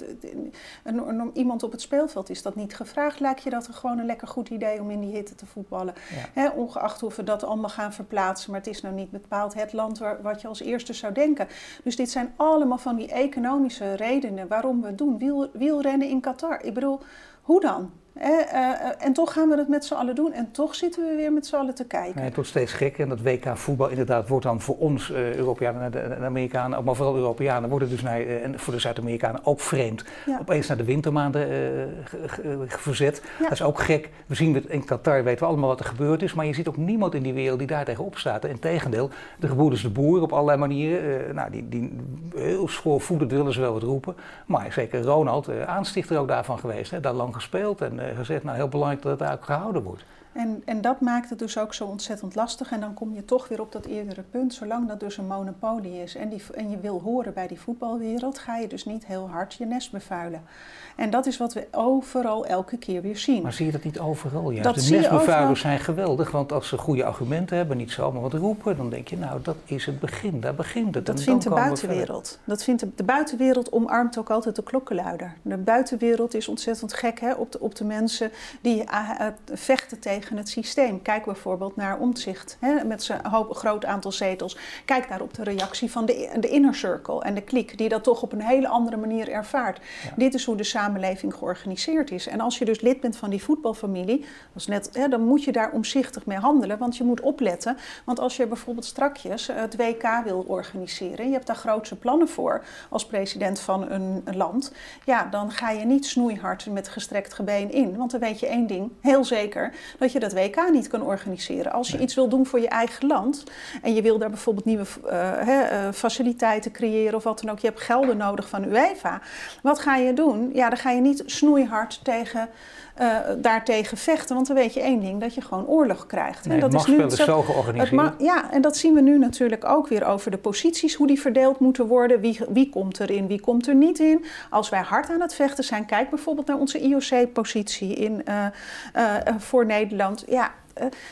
Een, iemand op het speelveld is dat niet gevraagd. Lijkt je dat gewoon een lekker goed idee om in die hitte te voetballen? Hè? Ongeacht of we dat allemaal gaan verplaatsen. Maar het is nou niet bepaald het land waar, wat je als eerste zou denken. Dus dit zijn allemaal van die economische redenen waarom we doen. Wiel, wielrennen in Qatar. Ik bedoel, hoe dan? Eh, eh, en toch gaan we het met z'n allen doen en toch zitten we weer met z'n allen te kijken. het wordt steeds gekker en dat WK voetbal inderdaad wordt dan voor ons uh, Europeanen en Amerikanen, maar vooral Europeanen, wordt het dus naar, en voor de Zuid-Amerikanen ook vreemd. Opeens naar de wintermaanden verzet. Dat is ook gek. We zien het in Qatar, weten we allemaal wat er gebeurd is, maar je ziet ook niemand in die wereld die daar tegenop staat. Integendeel, de geboerders de boer op allerlei manieren, nou, die, die heel schoorvoetend willen ze wel wat roepen, maar zeker Ronald, aanstichter ook daarvan geweest, hè, daar lang gespeeld en eh, gezegd, nou heel belangrijk dat het ook gehouden wordt. En, en dat maakt het dus ook zo ontzettend lastig. En dan kom je toch weer op dat eerdere punt. Zolang dat dus een monopolie is en, die, en je wil horen bij die voetbalwereld, ga je dus niet heel hard je nest bevuilen. En dat is wat we overal elke keer weer zien. Maar zie je dat niet overal? Juist? Dat de nestbevuilers zijn geweldig, want als ze goede argumenten hebben, niet zomaar wat roepen, dan denk je, nou, dat is het begin, daar begint het. Dat vindt de buitenwereld. Dat vindt de, de, buitenwereld omarmt ook altijd de klokkenluider. De buitenwereld is ontzettend gek hè, op, de, op de mensen die uh, vechten tegen het systeem. Kijk bijvoorbeeld naar Omtzigt hè, met zijn groot aantal zetels. Kijk daar op de reactie van de, de inner circle en de kliek, die dat toch op een hele andere manier ervaart. Dit is hoe de samenleving georganiseerd is. En als je dus lid bent van die voetbalfamilie, net, hè, dan moet je daar omzichtig mee handelen. Want je moet opletten. Want als je bijvoorbeeld strakjes het WK wil organiseren, je hebt daar grootse plannen voor als president van een, land, ja, dan ga je niet snoeihard met gestrekt gebeen in. Want dan weet je één ding, heel zeker, dat je dat WK niet kan organiseren. Als je iets wil doen voor je eigen land en je wil daar bijvoorbeeld nieuwe uh, faciliteiten creëren of wat dan ook, je hebt gelden nodig van UEFA. Wat ga je doen? Ja, dan ga je niet snoeihard tegen, uh, daartegen vechten. Want dan weet je één ding, dat je gewoon oorlog krijgt. Nee, en dat is nu zo, zo georganiseerd. ja, en dat zien we nu natuurlijk ook weer over de posities, hoe die verdeeld moeten worden. Wie, wie komt erin, wie komt er niet in. Als wij hard aan het vechten zijn, kijk bijvoorbeeld naar onze IOC-positie in, uh, uh, voor Nederland. Ja,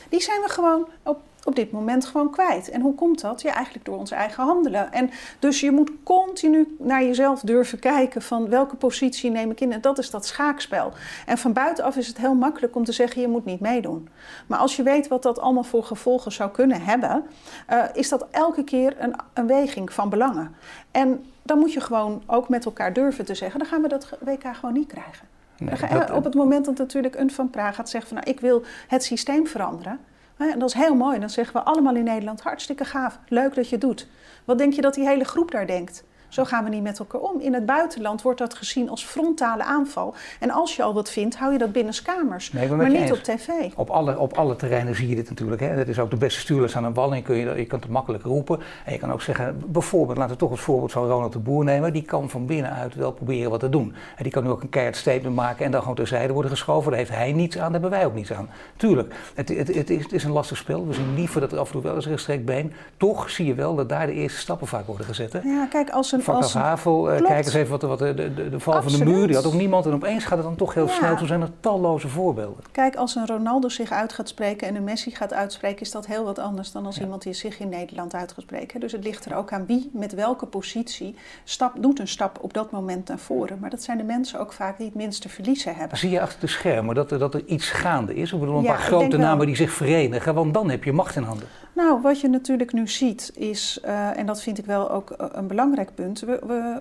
die zijn we gewoon op op dit moment gewoon kwijt. En hoe komt dat? Ja, eigenlijk door ons eigen handelen. En dus je moet continu naar jezelf durven kijken van welke positie neem ik in. En dat is dat schaakspel. En van buitenaf is het heel makkelijk om te zeggen je moet niet meedoen. Maar als je weet wat dat allemaal voor gevolgen zou kunnen hebben, uh, is dat elke keer een, een weging van belangen. En dan moet je gewoon ook met elkaar durven te zeggen, dan gaan we dat WK gewoon niet krijgen. Nee, op het moment dat natuurlijk een van Praag gaat zeggen van nou, ik wil het systeem veranderen dat is heel mooi. Dan zeggen we allemaal in Nederland: hartstikke gaaf, leuk dat je doet. Wat denk je dat die hele groep daar denkt? Zo gaan we niet met elkaar om. In het buitenland wordt dat gezien als frontale aanval. En als je al wat vindt, hou je dat binnen kamers, maar niet op tv. Op alle, op alle terreinen zie je dit natuurlijk. Hè. Dat is ook de beste stuurlers aan een wal en kun je, je kunt het makkelijk roepen. En je kan ook zeggen, bijvoorbeeld, laten we toch het voorbeeld van Ronald de Boer nemen. Die kan van binnenuit wel proberen wat te doen. En die kan nu ook een keihard statement maken en dan gewoon terzijde worden geschoven. Daar heeft hij niets aan, daar hebben wij ook niets aan. Tuurlijk, het, het, het, is, het is een lastig spel. We zien liever dat er af en toe wel eens rechtstreeks been. Toch zie je wel dat daar de eerste stappen vaak worden gezet. Hè. Ja, kijk, als een Vak als Havel, uh, kijk eens even wat, wat de, de, de, val van de muur, die had ook niemand. En opeens gaat het dan toch heel snel. Toen zijn er talloze voorbeelden. Kijk, als een Ronaldo zich uit gaat spreken en een Messi gaat uitspreken, is dat heel wat anders dan als iemand die zich in Nederland uit gaat spreken. Dus het ligt er ook aan wie met welke positie stap, doet een stap op dat moment naar voren. Maar dat zijn de mensen ook vaak die het minste verliezen hebben. Zie je achter de schermen dat er, dat er iets gaande is? Ik bedoel, een paar grote namen die zich verenigen, want dan heb je macht in handen. Nou, wat je natuurlijk nu ziet is, uh, en dat vind ik wel ook uh, een belangrijk punt, we, we,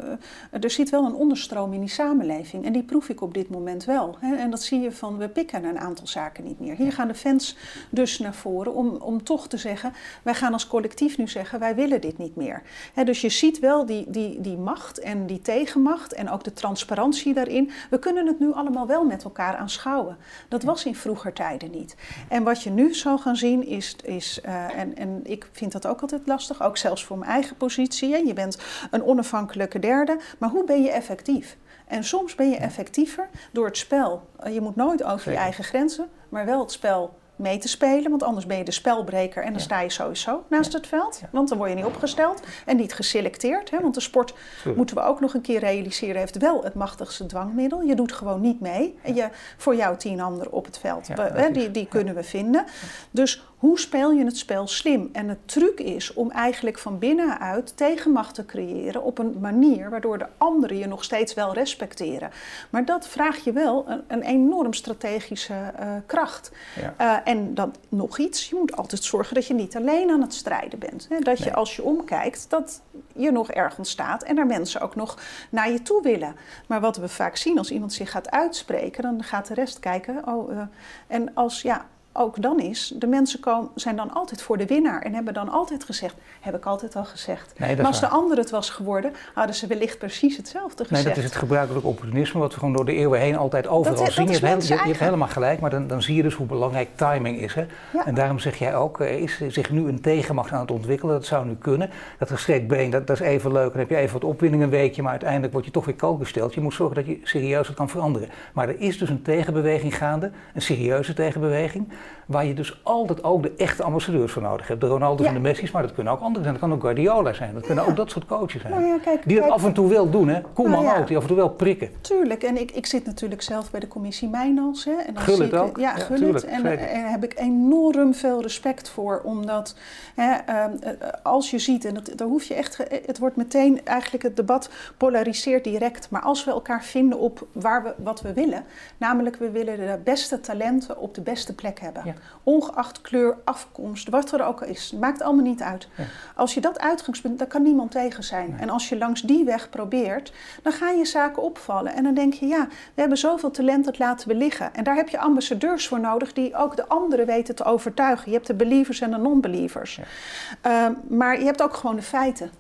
uh, er zit wel een onderstroom in die samenleving en die proef ik op dit moment wel. Hè? En dat zie je van, we pikken een aantal zaken niet meer. Hier gaan de fans dus naar voren om, om toch te zeggen, wij gaan als collectief nu zeggen, wij willen dit niet meer. Hè, dus je ziet wel die, die, die macht en die tegenmacht en ook de transparantie daarin. We kunnen het nu allemaal wel met elkaar aanschouwen. Dat was in vroeger tijden niet. En wat je nu zal gaan zien is, is en, en ik vind dat ook altijd lastig, ook zelfs voor mijn eigen positie. Je bent een onafhankelijke derde, maar hoe ben je effectief? En soms ben je effectiever door het spel. Je moet nooit over je eigen grenzen, maar wel het spel mee te spelen. Want anders ben je de spelbreker en dan sta je sowieso naast het veld. Want dan word je niet opgesteld en niet geselecteerd. Hè? Want de sport, moeten we ook nog een keer realiseren, heeft wel het machtigste dwangmiddel. Je doet gewoon niet mee. En je, voor jou tien anderen op het veld. hè, die, die kunnen we vinden. Dus hoe speel je het spel slim? En het truc is om eigenlijk van binnenuit tegenmacht te creëren op een manier waardoor de anderen je nog steeds wel respecteren. Maar dat vraagt je wel een, een enorm strategische uh, kracht. Ja. Uh, en dan nog iets, je moet altijd zorgen dat je niet alleen aan het strijden bent. Hè? Dat je nee. als je omkijkt, dat je nog ergens staat en er mensen ook nog naar je toe willen. Maar wat we vaak zien, als iemand zich gaat uitspreken, dan gaat de rest kijken. Oh, uh, en als ja, ook dan is, de mensen komen, zijn dan altijd voor de winnaar en hebben dan altijd gezegd, heb ik altijd al gezegd. Nee, maar als waar. de ander het was geworden, hadden ze wellicht precies hetzelfde gezegd. Nee, dat is het gebruikelijk opportunisme, wat we gewoon door de eeuwen heen altijd overal zien. Je, hebt, je, je hebt helemaal gelijk, maar dan, dan zie je dus hoe belangrijk timing is. Hè? Ja. En daarom zeg jij ook, er is zich nu een tegenmacht aan het ontwikkelen, dat zou nu kunnen. Dat gestrekt been, dat, dat is even leuk, dan heb je even wat opwinding een weekje, maar uiteindelijk word je toch weer koud gesteld. Je moet zorgen dat je serieus het kan veranderen. Maar er is dus een tegenbeweging gaande, een serieuze tegenbeweging, waar je dus altijd ook de echte ambassadeurs voor nodig hebt. De Ronaldo's ja. en de Messi's, maar dat kunnen ook anderen zijn. Dat kan ook Guardiola zijn. Dat kunnen ook dat soort coaches zijn. Nou ja, kijk, die dat kijk, af en toe wel doen, hè. Koeman nou ook, die af en toe wel prikken. Tuurlijk, en ik, ik zit natuurlijk zelf bij de commissie Mijnals. Hè, en dan Gullit zie ik, ook. Ja, Gullit. En, en daar heb ik enorm veel respect voor. Omdat hè, uh, als je ziet, en dat, daar hoef je echt... Het wordt meteen, eigenlijk het debat polariseert direct. Maar als we elkaar vinden op waar we, wat we willen... Namelijk, we willen de beste talenten op de beste plek hebben. Ja ongeacht kleur, afkomst, wat er ook is. Maakt allemaal niet uit. Ja. Als je dat uitgangspunt, daar kan niemand tegen zijn. Nee. En als je langs die weg probeert, dan gaan je zaken opvallen. En dan denk je, ja, we hebben zoveel talent, dat laten we liggen. En daar heb je ambassadeurs voor nodig die ook de anderen weten te overtuigen. Je hebt de believers en de non-believers. Ja. Uh, maar je hebt ook gewoon de feiten.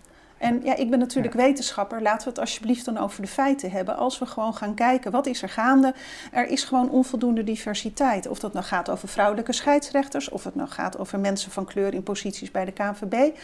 En ja, ik ben natuurlijk ja. wetenschapper. Laten we het alsjeblieft dan over de feiten hebben. Als we gewoon gaan kijken, wat is er gaande? Er is gewoon onvoldoende diversiteit. Of dat nou gaat over vrouwelijke scheidsrechters... of het nou gaat over mensen van kleur in posities bij de KNVB.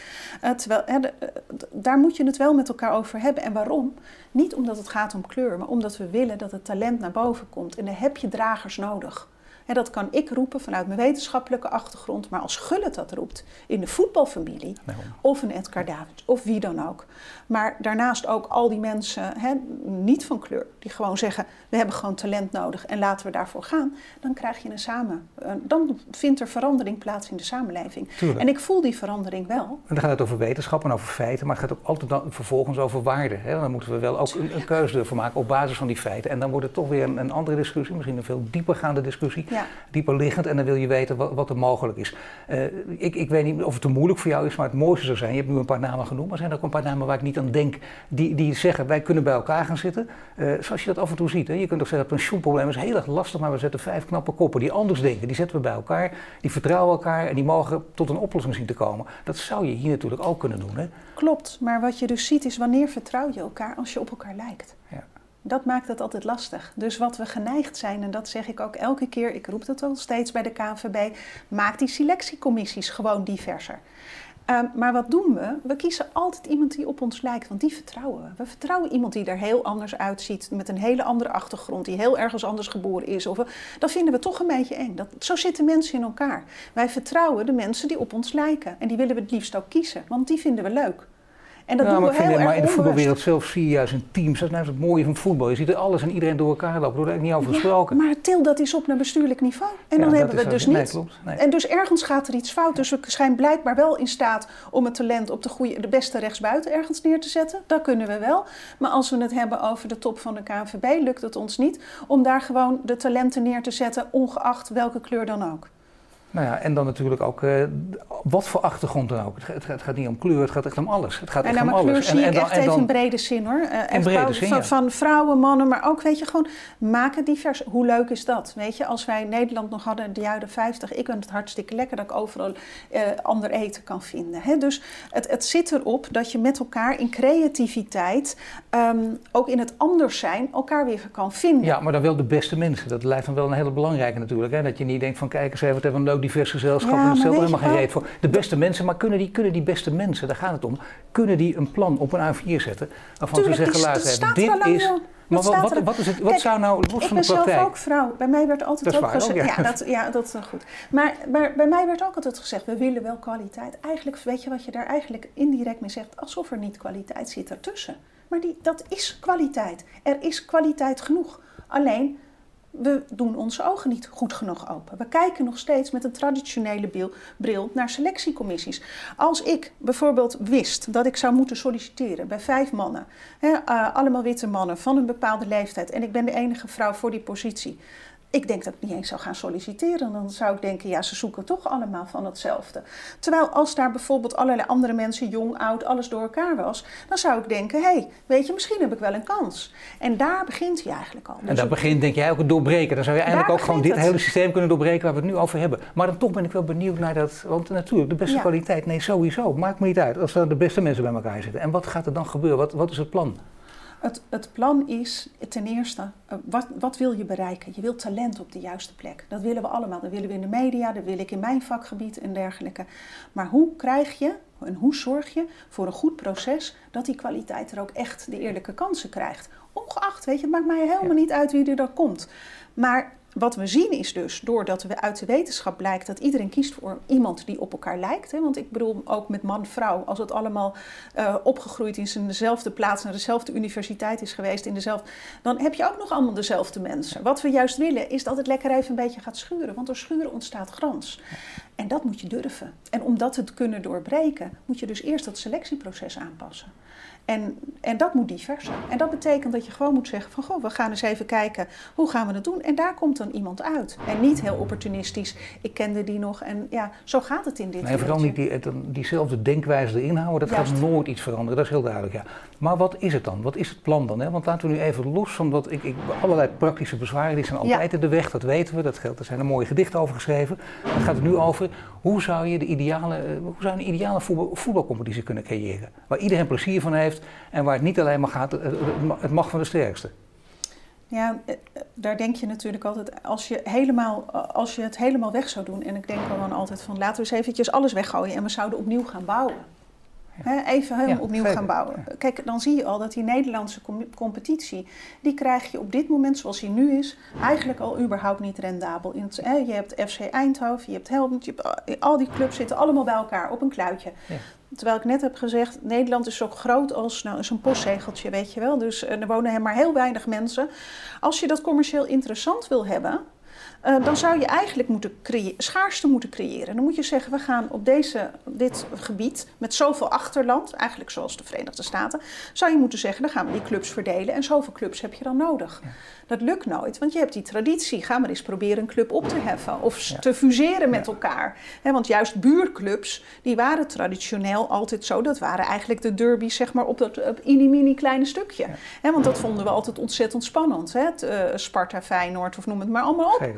Uh, terwijl, hè, de, uh, daar moet je het wel met elkaar over hebben. En waarom? Niet omdat het gaat om kleur, maar omdat we willen dat het talent naar boven komt. En daar heb je dragers nodig. En dat kan ik roepen vanuit mijn wetenschappelijke achtergrond, maar als Gullit dat roept in de voetbalfamilie, nee. of een Edgar Davids, of wie dan ook. Maar daarnaast ook al die mensen, hè, niet van kleur, die gewoon zeggen: we hebben gewoon talent nodig en laten we daarvoor gaan. Dan krijg je een samen. Dan vindt er verandering plaats in de samenleving. Tuurlijk. En ik voel die verandering wel. En dan gaat het over wetenschap en over feiten, maar het gaat ook altijd dan vervolgens over waarden. Dan moeten we wel ook een, een keuze ervoor maken op basis van die feiten. En dan wordt het toch weer een, een andere discussie, misschien een veel diepergaande discussie. Ja. Dieper liggend en dan wil je weten wat, wat er mogelijk is. Uh, ik, ik weet niet of het te moeilijk voor jou is, maar het mooiste zou zijn. Je hebt nu een paar namen genoemd, maar er zijn ook een paar namen waar ik niet aan denk. Die, die zeggen wij kunnen bij elkaar gaan zitten. Uh, zoals je dat af en toe ziet. Hè? Je kunt toch zeggen dat pensioenprobleem is heel erg lastig, maar we zetten vijf knappe koppen die anders denken. Die zetten we bij elkaar, die vertrouwen elkaar en die mogen tot een oplossing zien te komen. Dat zou je hier natuurlijk ook kunnen doen. Hè? Klopt, maar wat je dus ziet is wanneer vertrouw je elkaar als je op elkaar lijkt. Ja. Dat maakt het altijd lastig. Dus wat we geneigd zijn, en dat zeg ik ook elke keer, ik roep dat al steeds bij de KNVB, maak die selectiecommissies gewoon diverser. Um, maar wat doen we? We kiezen altijd iemand die op ons lijkt, want die vertrouwen we. We vertrouwen iemand die er heel anders uitziet, met een hele andere achtergrond, die heel ergens anders geboren is. Of we, dat vinden we toch een beetje eng. Dat, zo zitten mensen in elkaar. Wij vertrouwen de mensen die op ons lijken. En die willen we het liefst ook kiezen, want die vinden we leuk. En dat ja, doen we heel erg Maar in de voetbalwereld zelf zie je juist in teams. Dat is nou het mooie van voetbal. Je ziet er alles en iedereen door elkaar lopen. Daar wordt er niet over gesproken. Ja, maar til dat is op naar bestuurlijk niveau. En ja, dan hebben we het dus niet. Nee, klopt. Nee. En dus ergens gaat er iets fout. Dus we zijn blijkbaar wel in staat om het talent op de, goede, de beste rechtsbuiten ergens neer te zetten. Dat kunnen we wel. Maar als we het hebben over de top van de KNVB, lukt het ons niet om daar gewoon de talenten neer te zetten, ongeacht welke kleur dan ook. Nou ja, en dan natuurlijk ook uh, wat voor achtergrond dan ook. Het, het, gaat niet om kleur, het gaat echt om alles. Het gaat en echt om alles. kleur zie en, en dan, echt even in brede zin hoor. Uh, in brede zin, van, ja. van, vrouwen, mannen, maar ook weet je gewoon, maak het divers. Hoe leuk is dat? Weet je, als wij Nederland nog hadden in de jaren 50, ik vind het hartstikke lekker dat ik overal uh, ander eten kan vinden. Hè? Dus het, het zit erop dat je met elkaar in creativiteit, um, ook in het anders zijn, elkaar weer kan vinden. Ja, maar dan wel de beste mensen. Dat lijkt dan wel een hele belangrijke natuurlijk. Hè? Dat je niet denkt van kijk eens even, wat hebben een leuk divers gezelschap. Ja, en weet helemaal geen reet voor. De beste mensen, maar kunnen die, kunnen die beste mensen, daar gaat het om, kunnen die een plan op een A4 zetten? Waarvan ze zeggen, luister er dit lang, is... Maar wat, wat, wat, is het, wat Kijk, zou nou, los Ik van ben de praktijk... zelf ook vrouw. Bij mij werd altijd ook gezegd. ook, ja. ja. dat, ja, dat is goed. Maar, maar bij mij werd ook altijd gezegd: we willen wel kwaliteit. Eigenlijk weet je wat je daar eigenlijk indirect mee zegt, alsof er niet kwaliteit zit ertussen. Maar die, dat is kwaliteit. Er is kwaliteit genoeg. Alleen we doen onze ogen niet goed genoeg open. We kijken nog steeds met een traditionele bril naar selectiecommissies. Als ik bijvoorbeeld wist dat ik zou moeten solliciteren bij vijf mannen, hè, eh, allemaal witte mannen van een bepaalde leeftijd, en ik ben de enige vrouw voor die positie. Ik denk dat ik niet eens zou gaan solliciteren. Dan zou ik denken, ja, ze zoeken toch allemaal van hetzelfde. Terwijl als daar bijvoorbeeld allerlei andere mensen, jong, oud, alles door elkaar was, dan zou ik denken, hé, hey, weet je, misschien heb ik wel een kans. En daar begint hij eigenlijk al. En Dus daar op- begint, denk jij, ook het doorbreken. Dan zou je eigenlijk ook gewoon dit het. hele systeem kunnen doorbreken waar we het nu over hebben. Maar dan toch ben ik wel benieuwd naar dat, want natuurlijk, de beste Ja. kwaliteit, nee, sowieso. Maakt me niet uit als er de beste mensen bij elkaar zitten. En wat gaat er dan gebeuren? Wat, wat is het plan? Het, het plan is ten eerste, eh, wat, wat wil je bereiken? Je wilt talent op de juiste plek. Dat willen we allemaal. Dat willen we in de media, dat wil ik in mijn vakgebied en dergelijke. Maar hoe krijg je en hoe zorg je voor een goed proces dat die kwaliteit er ook echt de eerlijke kansen krijgt? Ongeacht, weet je, het maakt mij helemaal Ja. niet uit wie er dan komt. Maar wat we zien is dus, doordat we uit de wetenschap blijkt dat iedereen kiest voor iemand die op elkaar lijkt. Hè? Want ik bedoel ook met man-vrouw, als het allemaal eh, opgegroeid is in dezelfde plaats, naar dezelfde universiteit is geweest, in dezelfde, dan heb je ook nog allemaal dezelfde mensen. Wat we juist willen is dat het lekker even een beetje gaat schuren, want door schuren ontstaat grans. En dat moet je durven. En om dat te kunnen doorbreken, moet je dus eerst dat selectieproces aanpassen. En, en dat moet divers zijn. En dat betekent dat je gewoon moet zeggen van... goh, we gaan eens even kijken, hoe gaan we dat doen? En daar komt dan iemand uit. En niet heel opportunistisch, ik kende die nog. En ja, zo gaat het in dit Nee, vooral niet die, het- diezelfde denkwijze erin houden. Dat Juist. gaat nooit iets veranderen, dat is heel duidelijk. Ja. Maar wat is het dan? Wat is het plan dan? Hè? Want laten we nu even los van dat ik, ik, allerlei praktische bezwaren, die zijn altijd in de weg, dat weten we. Dat geldt, er zijn er mooie gedichten over geschreven. Dan gaat het nu over hoe zou je de ideale, eh, hoe zou een ideale voetbal, voetbalcompetitie kunnen creëren? Waar iedereen plezier van heeft en waar het niet alleen maar gaat, eh, het mag- het mag van de sterkste. Ja, eh, eh, daar denk je natuurlijk altijd, als je, helemaal, eh, als je het helemaal weg zou doen... en ik denk dan altijd van, laten we eens eventjes alles weggooien... en we zouden opnieuw gaan bouwen. Hè, even helemaal Ja, opnieuw gaan bouwen. Kijk, dan zie je al dat die Nederlandse com- competitie... die krijg je op dit moment zoals die nu is... eigenlijk al überhaupt niet rendabel. In het, hè, je hebt FC Eindhoven, je hebt Helmond... Je hebt, eh, al die clubs zitten allemaal bij elkaar op een kluitje. Ja. Terwijl ik net heb gezegd, Nederland is zo groot als nou, zo'n postzegeltje, weet je wel. Dus eh, er wonen maar heel weinig mensen. Als je dat commercieel interessant wil hebben, eh, dan zou je eigenlijk moeten schaarste moeten creëren. Dan moet je zeggen, we gaan op deze, dit gebied met zoveel achterland, eigenlijk zoals de Verenigde Staten, zou je moeten zeggen, dan gaan we die clubs verdelen en zoveel clubs heb je dan nodig. Dat lukt nooit, want je hebt die traditie. Ga maar eens proberen een club op te heffen of Ja. te fuseren met Ja. elkaar. Want juist buurclubs, die waren traditioneel altijd zo. Dat waren eigenlijk de derbies zeg maar, op dat op mini kleine stukje. Want dat vonden we altijd ontzettend spannend. Hè? Eh, Sparta, Feyenoord of noem het maar allemaal op.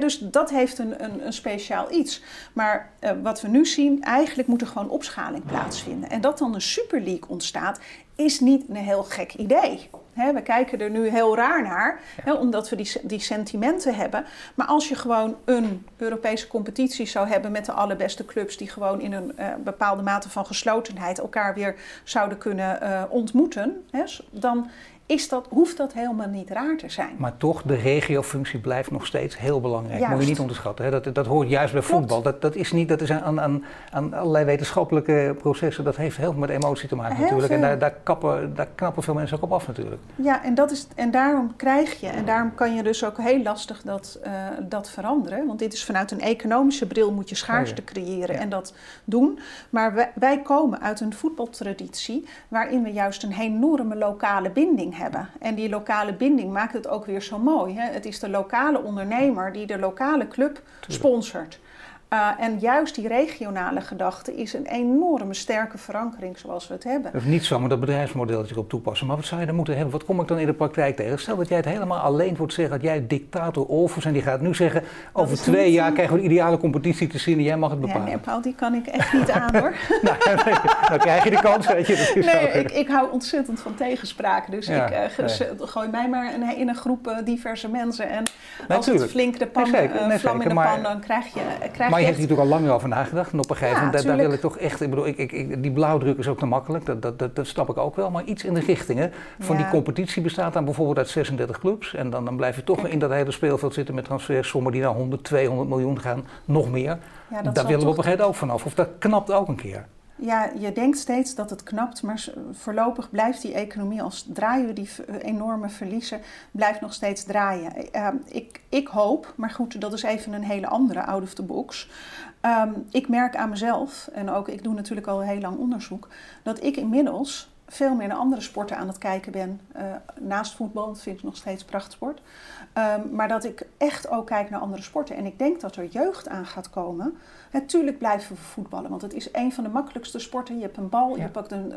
Dus dat heeft een, een, een speciaal iets. Maar eh, wat we nu zien, eigenlijk moet er gewoon opschaling plaatsvinden. En dat dan een Super League ontstaat, is niet een heel gek idee. We kijken er nu heel raar naar, omdat we die, die sentimenten hebben. Maar als je gewoon een Europese competitie zou hebben met de allerbeste clubs, die gewoon in een eh, bepaalde mate van geslotenheid elkaar weer zouden kunnen eh, ontmoeten, dan is dat, hoeft dat helemaal niet raar te zijn. Maar toch, de regiofunctie blijft nog steeds heel belangrijk. Moet je niet onderschatten. Hè? Dat, dat hoort juist bij Klopt. voetbal. Dat, dat is niet, dat is aan, aan, aan allerlei wetenschappelijke processen. Dat heeft heel veel met emotie te maken Heel natuurlijk. En daar, daar, kappen, daar knappen veel mensen ook op af natuurlijk. Ja, en, dat is, en daarom krijg je, en daarom kan je dus ook heel lastig dat, eh, dat veranderen. Want dit is vanuit een economische bril moet je schaarste creëren Ja. en dat doen. Maar wij, wij komen uit een voetbaltraditie waarin we juist een enorme lokale binding hebben. En die lokale binding maakt het ook weer zo mooi. Hè? Het is de lokale ondernemer die de lokale club sponsort. Uh, en juist die regionale gedachte is een enorme sterke verankering zoals we het hebben. Is niet zomaar dat bedrijfsmodel zich op toepassen. Maar wat zou je dan moeten hebben? Wat kom ik dan in de praktijk tegen? Stel dat jij het helemaal alleen wordt zeggen dat jij dictator Olvers en die gaat nu zeggen over twee jaar krijgen we een ideale competitie te zien en jij mag het bepalen. Ja, nee, Paul, die kan ik echt niet aan hoor. nou, dan krijg je de kans, weet je. nee, ik, ik, hou ontzettend van tegenspraken. Dus ik uh, gooi mij maar in, in een groep uh, diverse mensen. En als het flink de pan, nee, vlam in de pan, dan krijg je... Krijg maar je hebt hier natuurlijk al lang over nagedacht. En op een gegeven moment, daar, wil ik toch echt... Ik bedoel, ik, ik, die blauwdruk is ook te makkelijk. Dat, dat, dat, dat snap ik ook wel. Maar iets in de richtingen van die competitie bestaat dan bijvoorbeeld uit 36 clubs. En dan, dan blijf je toch Kijk. in dat hele speelveld zitten met transfersommen die naar 100, 200 miljoen gaan. Nog meer. Ja, daar willen we op een gegeven moment ook vanaf. Of dat knapt ook een keer. Ja, je denkt steeds dat het knapt, maar voorlopig blijft die economie, als draaien we die enorme verliezen, blijft nog steeds draaien. Uh, ik, ik hoop, maar goed, dat is even een hele andere out of the box. Um, ik merk aan mezelf, en ook ik doe natuurlijk al heel lang onderzoek, dat ik inmiddels veel meer naar andere sporten aan het kijken ben. Uh, naast voetbal, dat vind ik nog steeds prachtsport. Um, maar dat ik echt ook kijk naar andere sporten. En ik denk dat er jeugd aan gaat komen Natuurlijk blijven we voetballen, want het is een van de makkelijkste sporten. Je hebt een bal, je pakt een.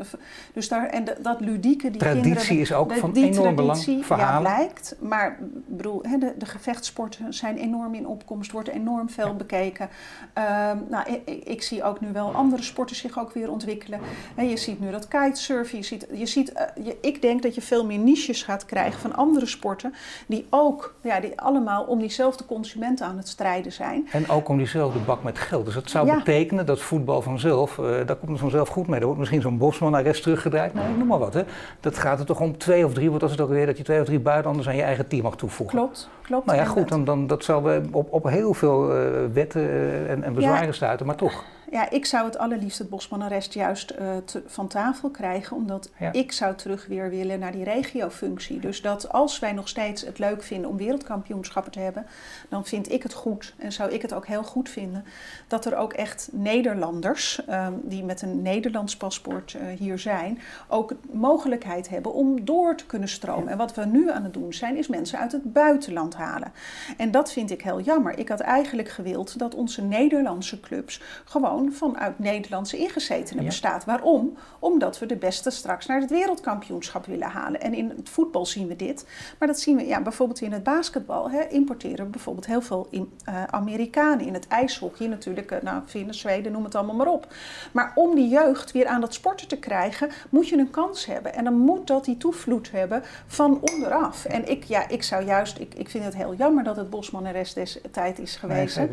Dus daar, en dat ludieke, die traditie kinderen, is ook van die enorm belang. Ja, blijkt. Maar bedoel, hè, de, de gevechtsporten zijn enorm in opkomst, wordt enorm veel bekeken. Um, nou, ik, ik, zie ook nu wel andere sporten zich ook weer ontwikkelen. En je ziet nu dat kitesurfen. Je ziet, je ziet, uh, je, ik denk dat je veel meer niches gaat krijgen van andere sporten, die ook, ja, die allemaal om diezelfde consumenten aan het strijden zijn. En ook om diezelfde bak met geld. Dus dat zou betekenen dat voetbal vanzelf, uh, daar komt het vanzelf goed mee. Er wordt misschien zo'n Bosman arrest teruggedraaid, nou, noem maar wat. Hè. Dat gaat er toch om twee of drie, wordt als het ook weer dat je twee of drie buitenlanders aan je eigen team mag toevoegen. Klopt, klopt. Nou ja, goed, dan, dan, dat zal op, op heel veel uh, wetten uh, en, en bezwaren ja. stuiten, maar toch ja, ik zou het allerliefst het Bosman-arrest juist uh, te, van tafel krijgen, omdat ja. ik zou terug weer willen naar die regiofunctie. Dus dat als wij nog steeds het leuk vinden om wereldkampioenschappen te hebben, dan vind ik het goed en zou ik het ook heel goed vinden dat er ook echt Nederlanders um, die met een Nederlands paspoort uh, hier zijn, ook mogelijkheid hebben om door te kunnen stromen. Ja. En wat we nu aan het doen zijn, is mensen uit het buitenland halen. En dat vind ik heel jammer. Ik had eigenlijk gewild dat onze Nederlandse clubs gewoon vanuit Nederlandse ingezetenen ja. bestaat. Waarom? Omdat we de beste straks naar het wereldkampioenschap willen halen. En in het voetbal zien we dit. Maar dat zien we ja, bijvoorbeeld in het basketbal. Hè, importeren we bijvoorbeeld heel veel in, uh, Amerikanen. In het ijshockey natuurlijk. Uh, nou, Finnen, Zweden, noem het allemaal maar op. Maar om die jeugd weer aan dat sporten te krijgen, moet je een kans hebben. En dan moet dat die toevloed hebben van onderaf. En ik, ja, ik zou juist, ik, ik vind het heel jammer dat het Bosman rest des tijd is geweest. Nee,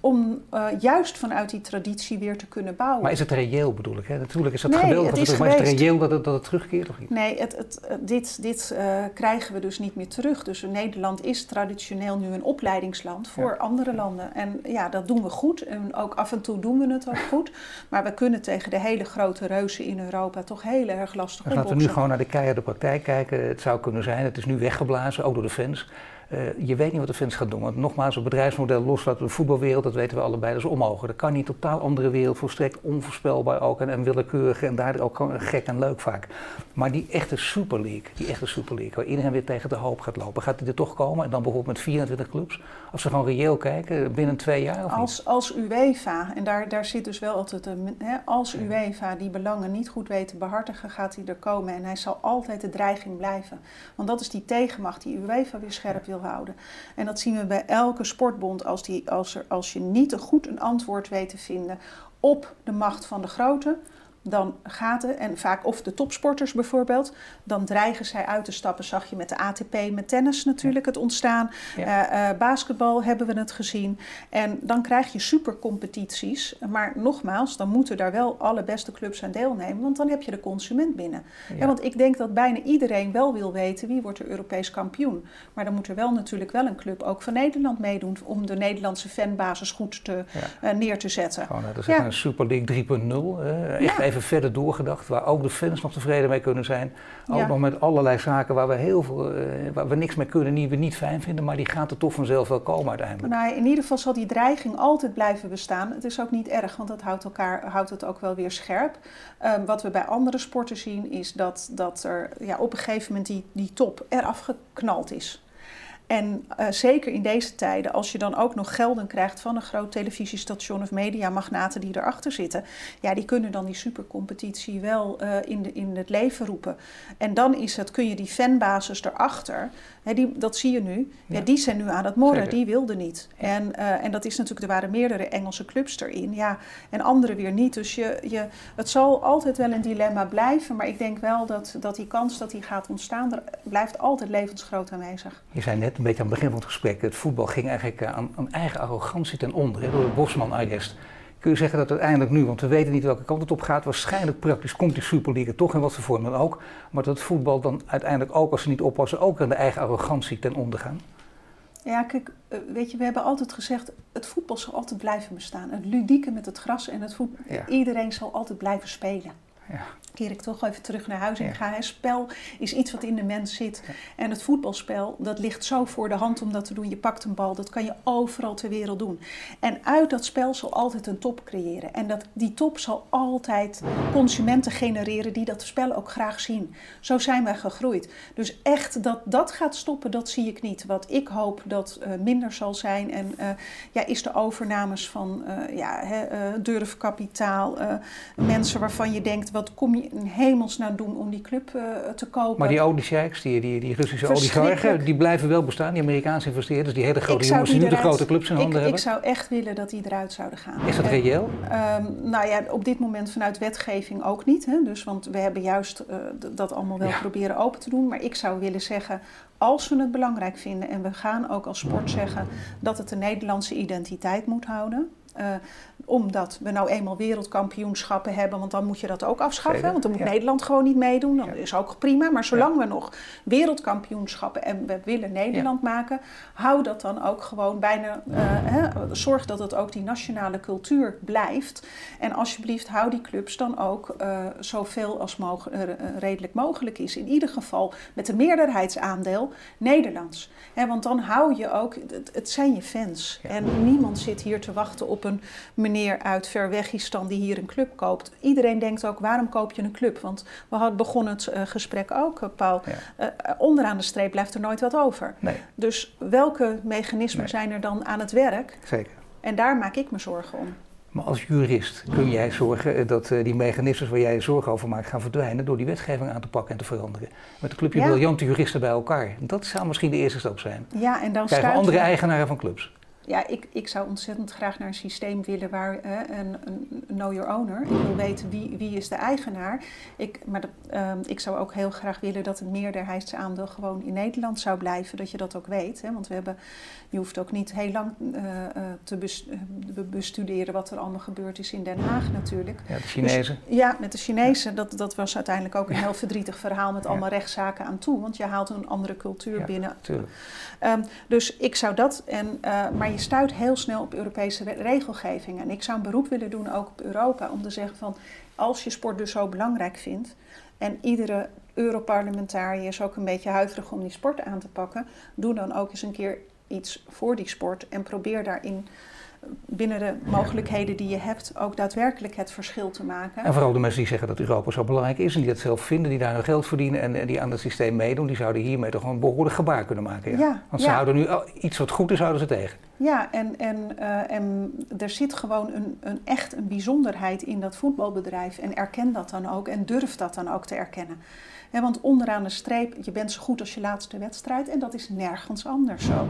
om uh, juist vanuit die traditie weer te kunnen bouwen. Maar is het reëel bedoel ik? Hè? Natuurlijk is het nee, geweldig, het is maar is het reëel dat het, dat het terugkeert of niet? Nee, het, het, dit, dit uh, krijgen we dus niet meer terug. Dus Nederland is traditioneel nu een opleidingsland voor ja. andere landen. En ja, dat doen we goed. En ook af en toe doen we het ook goed. Maar we kunnen tegen de hele grote reuzen in Europa toch heel erg lastig opboksen. Laten we nu gewoon naar de keiharde praktijk kijken. Het zou kunnen zijn, het is nu weggeblazen, ook door de fans. Uh, je weet niet wat de fans gaat doen. Want nogmaals, een bedrijfsmodel loslaten de voetbalwereld, dat weten we allebei, dat is onmogelijk. Dat kan niet, totaal andere wereld, volstrekt onvoorspelbaar ook en, en willekeurig en daar ook gek en leuk vaak. Maar die echte Super League, die echte Super League, waar iedereen weer tegen de hoop gaat lopen, gaat die er toch komen? En dan bijvoorbeeld met 24 clubs? Als ze gewoon reëel kijken, binnen twee jaar of als, niet? Als UEFA, en daar, daar zit dus wel altijd een, hè, als UEFA die belangen niet goed weet te behartigen, gaat hij er komen en hij zal altijd de dreiging blijven. Want dat is die tegenmacht die UEFA weer scherp wil houden. En dat zien we bij elke sportbond als, die, als, er, als je niet goed een antwoord weet te vinden op de macht van de grote, dan gaat het, en vaak of de topsporters bijvoorbeeld, dan dreigen zij uit te stappen. Zag je met de ATP, met tennis natuurlijk het ontstaan. Ja. Uh, uh, basketbal hebben we het gezien. En dan krijg je supercompetities. Maar nogmaals, dan moeten daar wel alle beste clubs aan deelnemen, want dan heb je de consument binnen. Ja. Ja, want ik denk dat bijna iedereen wel wil weten wie wordt er Europees kampioen. Maar dan moet er wel natuurlijk wel een club ook van Nederland meedoen om de Nederlandse fanbasis goed te, uh, neer te zetten. Gewoon, dat is een Super League 3.0. echt even verder doorgedacht, waar ook de fans nog tevreden mee kunnen zijn. Ook ja. nog met allerlei zaken waar we heel veel, uh, waar we niks mee kunnen, die we niet fijn vinden, maar die gaat er toch vanzelf wel komen uiteindelijk. Nou, in ieder geval zal die dreiging altijd blijven bestaan. Het is ook niet erg, want dat houdt, elkaar, houdt het ook wel weer scherp. Um, wat we bij andere sporten zien, is dat, dat er ja, op een gegeven moment die, die top eraf geknald is. En uh, zeker in deze tijden, als je dan ook nog gelden krijgt van een groot televisiestation of mediamagnaten die erachter zitten, ja, die kunnen dan die supercompetitie wel uh, in, de, in het leven roepen. En dan is het, kun je die fanbasis erachter, hè, die, dat zie je nu, ja. ja die zijn nu aan het morren, zeker. die wilden niet. En, uh, en dat is natuurlijk, er waren meerdere Engelse clubs erin, ja, en andere weer niet. Dus je, je, het zal altijd wel een dilemma blijven, maar ik denk wel dat, dat die kans dat die gaat ontstaan, er blijft altijd levensgroot aanwezig. Je zei net een beetje aan het begin van het gesprek, het voetbal ging eigenlijk eh, aan, aan eigen arrogantie ten onder, hè, door de Bosman Ayest. Kun je zeggen dat uiteindelijk nu, want we weten niet welke kant het op gaat, waarschijnlijk praktisch komt die Super League toch in wat voor vorm dan ook, maar dat het voetbal dan uiteindelijk ook, als ze niet oppassen, ook aan de eigen arrogantie ten onder gaan? Ja, kijk, eh, weet je, we hebben altijd gezegd, het voetbal zal altijd blijven bestaan. Het ludieke met het gras en het voetbal, ja. iedereen zal altijd blijven spelen. Ja. Keer ik toch even terug naar huis en ja. ga. Hè. Spel is iets wat in de mens zit. Ja. En het voetbalspel, dat ligt zo voor de hand om dat te doen. Je pakt een bal, dat kan je overal ter wereld doen. En uit dat spel zal altijd een top creëren. En dat, die top zal altijd consumenten genereren die dat spel ook graag zien. Zo zijn wij gegroeid. Dus echt dat dat gaat stoppen, dat zie ik niet. Wat ik hoop dat uh, minder zal zijn. En uh, ja, is de overnames van uh, ja, hè, durfkapitaal. mensen waarvan je denkt, wat kom je in hemelsnaam doen om die club uh, te kopen. Maar die oliesheiks, die, die, die Russische oligarchen, die blijven wel bestaan, die Amerikaanse investeerders, die hele grote jongens die nu de grote clubs in handen ik, hebben? Ik zou echt willen dat die eruit zouden gaan. Is dat reëel? Uh, nou ja, op dit moment vanuit wetgeving ook niet. Hè? Dus, want we hebben juist uh, dat allemaal wel ja. proberen open te doen. Maar ik zou willen zeggen, als we het belangrijk vinden en we gaan ook als sport zeggen dat het de Nederlandse identiteit moet houden. Uh, omdat we nou eenmaal wereldkampioenschappen hebben, want dan moet je dat ook afschaffen. Zeker, want dan moet ja. Nederland gewoon niet meedoen. Dat ja. is ook prima. Maar zolang ja. we nog wereldkampioenschappen en we willen Nederland maken, hou dat dan ook gewoon bijna. Uh, hè, zorg dat het ook die nationale cultuur blijft. En alsjeblieft, hou die clubs dan ook uh, zoveel als mog uh, redelijk mogelijk is. In ieder geval met een meerderheidsaandeel Nederlands. Hè, want dan hou je ook, het, het zijn je fans. En niemand zit hier te wachten op een meneer uit Verwegistan die hier een club koopt. Iedereen denkt ook, waarom koop je een club? Want we hadden begonnen het uh, gesprek ook, uh, Paul. Ja. Uh, onderaan de streep blijft er nooit wat over. Nee. Dus welke mechanismen nee. zijn er dan aan het werk? Zeker. En daar maak ik me zorgen om. Maar als jurist kun jij zorgen dat die mechanismes waar jij je zorgen over maakt gaan verdwijnen door die wetgeving aan te pakken en te veranderen. Met een clubje ja. briljante juristen bij elkaar. Dat zou misschien de eerste stap zijn. Ja, en dan krijgen andere we... eigenaren van clubs ja, ik, ik zou ontzettend graag naar een systeem willen waar een, een know your owner. Ik wil weten wie, wie is de eigenaar. Ik, maar de, uh, ik zou ook heel graag willen dat het meerderheidsaandeel gewoon in Nederland zou blijven. Dat je dat ook weet. Hè? Want we hebben, je hoeft ook niet heel lang uh, te bestuderen wat er allemaal gebeurd is in Den Haag natuurlijk. Ja, de Chinezen. Dus, ja, met de Chinezen. Dat, dat was uiteindelijk ook een heel verdrietig verhaal met allemaal ja. rechtszaken aan toe. Want je haalt een andere cultuur ja, binnen. Um, dus ik zou dat. En, maar je stuit heel snel op Europese regelgeving. En ik zou een beroep willen doen ook op Europa om te zeggen van als je sport dus zo belangrijk vindt en iedere Europarlementariër is ook een beetje huiverig om die sport aan te pakken, doe dan ook eens een keer iets voor die sport en probeer daarin binnen de mogelijkheden die je hebt ook daadwerkelijk het verschil te maken. En vooral de mensen die zeggen dat Europa zo belangrijk is en die dat zelf vinden, die daar hun geld verdienen en, en die aan het systeem meedoen, die zouden hiermee toch een behoorlijk gebaar kunnen maken. Ja? Ja, Want ze ja. houden nu iets wat goed is, houden ze tegen. Ja, en, en, uh, en er zit gewoon een, een echt een bijzonderheid in dat voetbalbedrijf en erken dat dan ook en durf dat dan ook te erkennen. He, want onderaan de streep, je bent zo goed als je laatste wedstrijd en dat is nergens anders zo.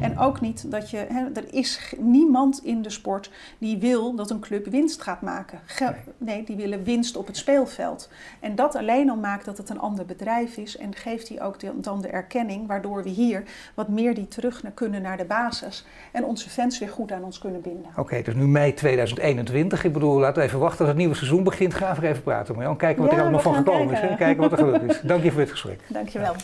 En ook niet dat je, he, er is niemand in de sport die wil dat een club winst gaat maken. Ge nee. die willen winst op het speelveld. En dat alleen al maakt dat het een ander bedrijf is en geeft die ook de, dan de erkenning waardoor we hier wat meer die terug naar kunnen naar de basis en onze fans weer goed aan ons kunnen binden. Oké, okay, dus nu mei 2021. Ik bedoel, laten we even wachten tot het nieuwe seizoen begint. Ga even praten, Marjan. Kijken wat ja, er allemaal van gekomen kijken. is. Hè? Kijken wat er gebeurt is. Dank je voor dit gesprek. Dank je wel.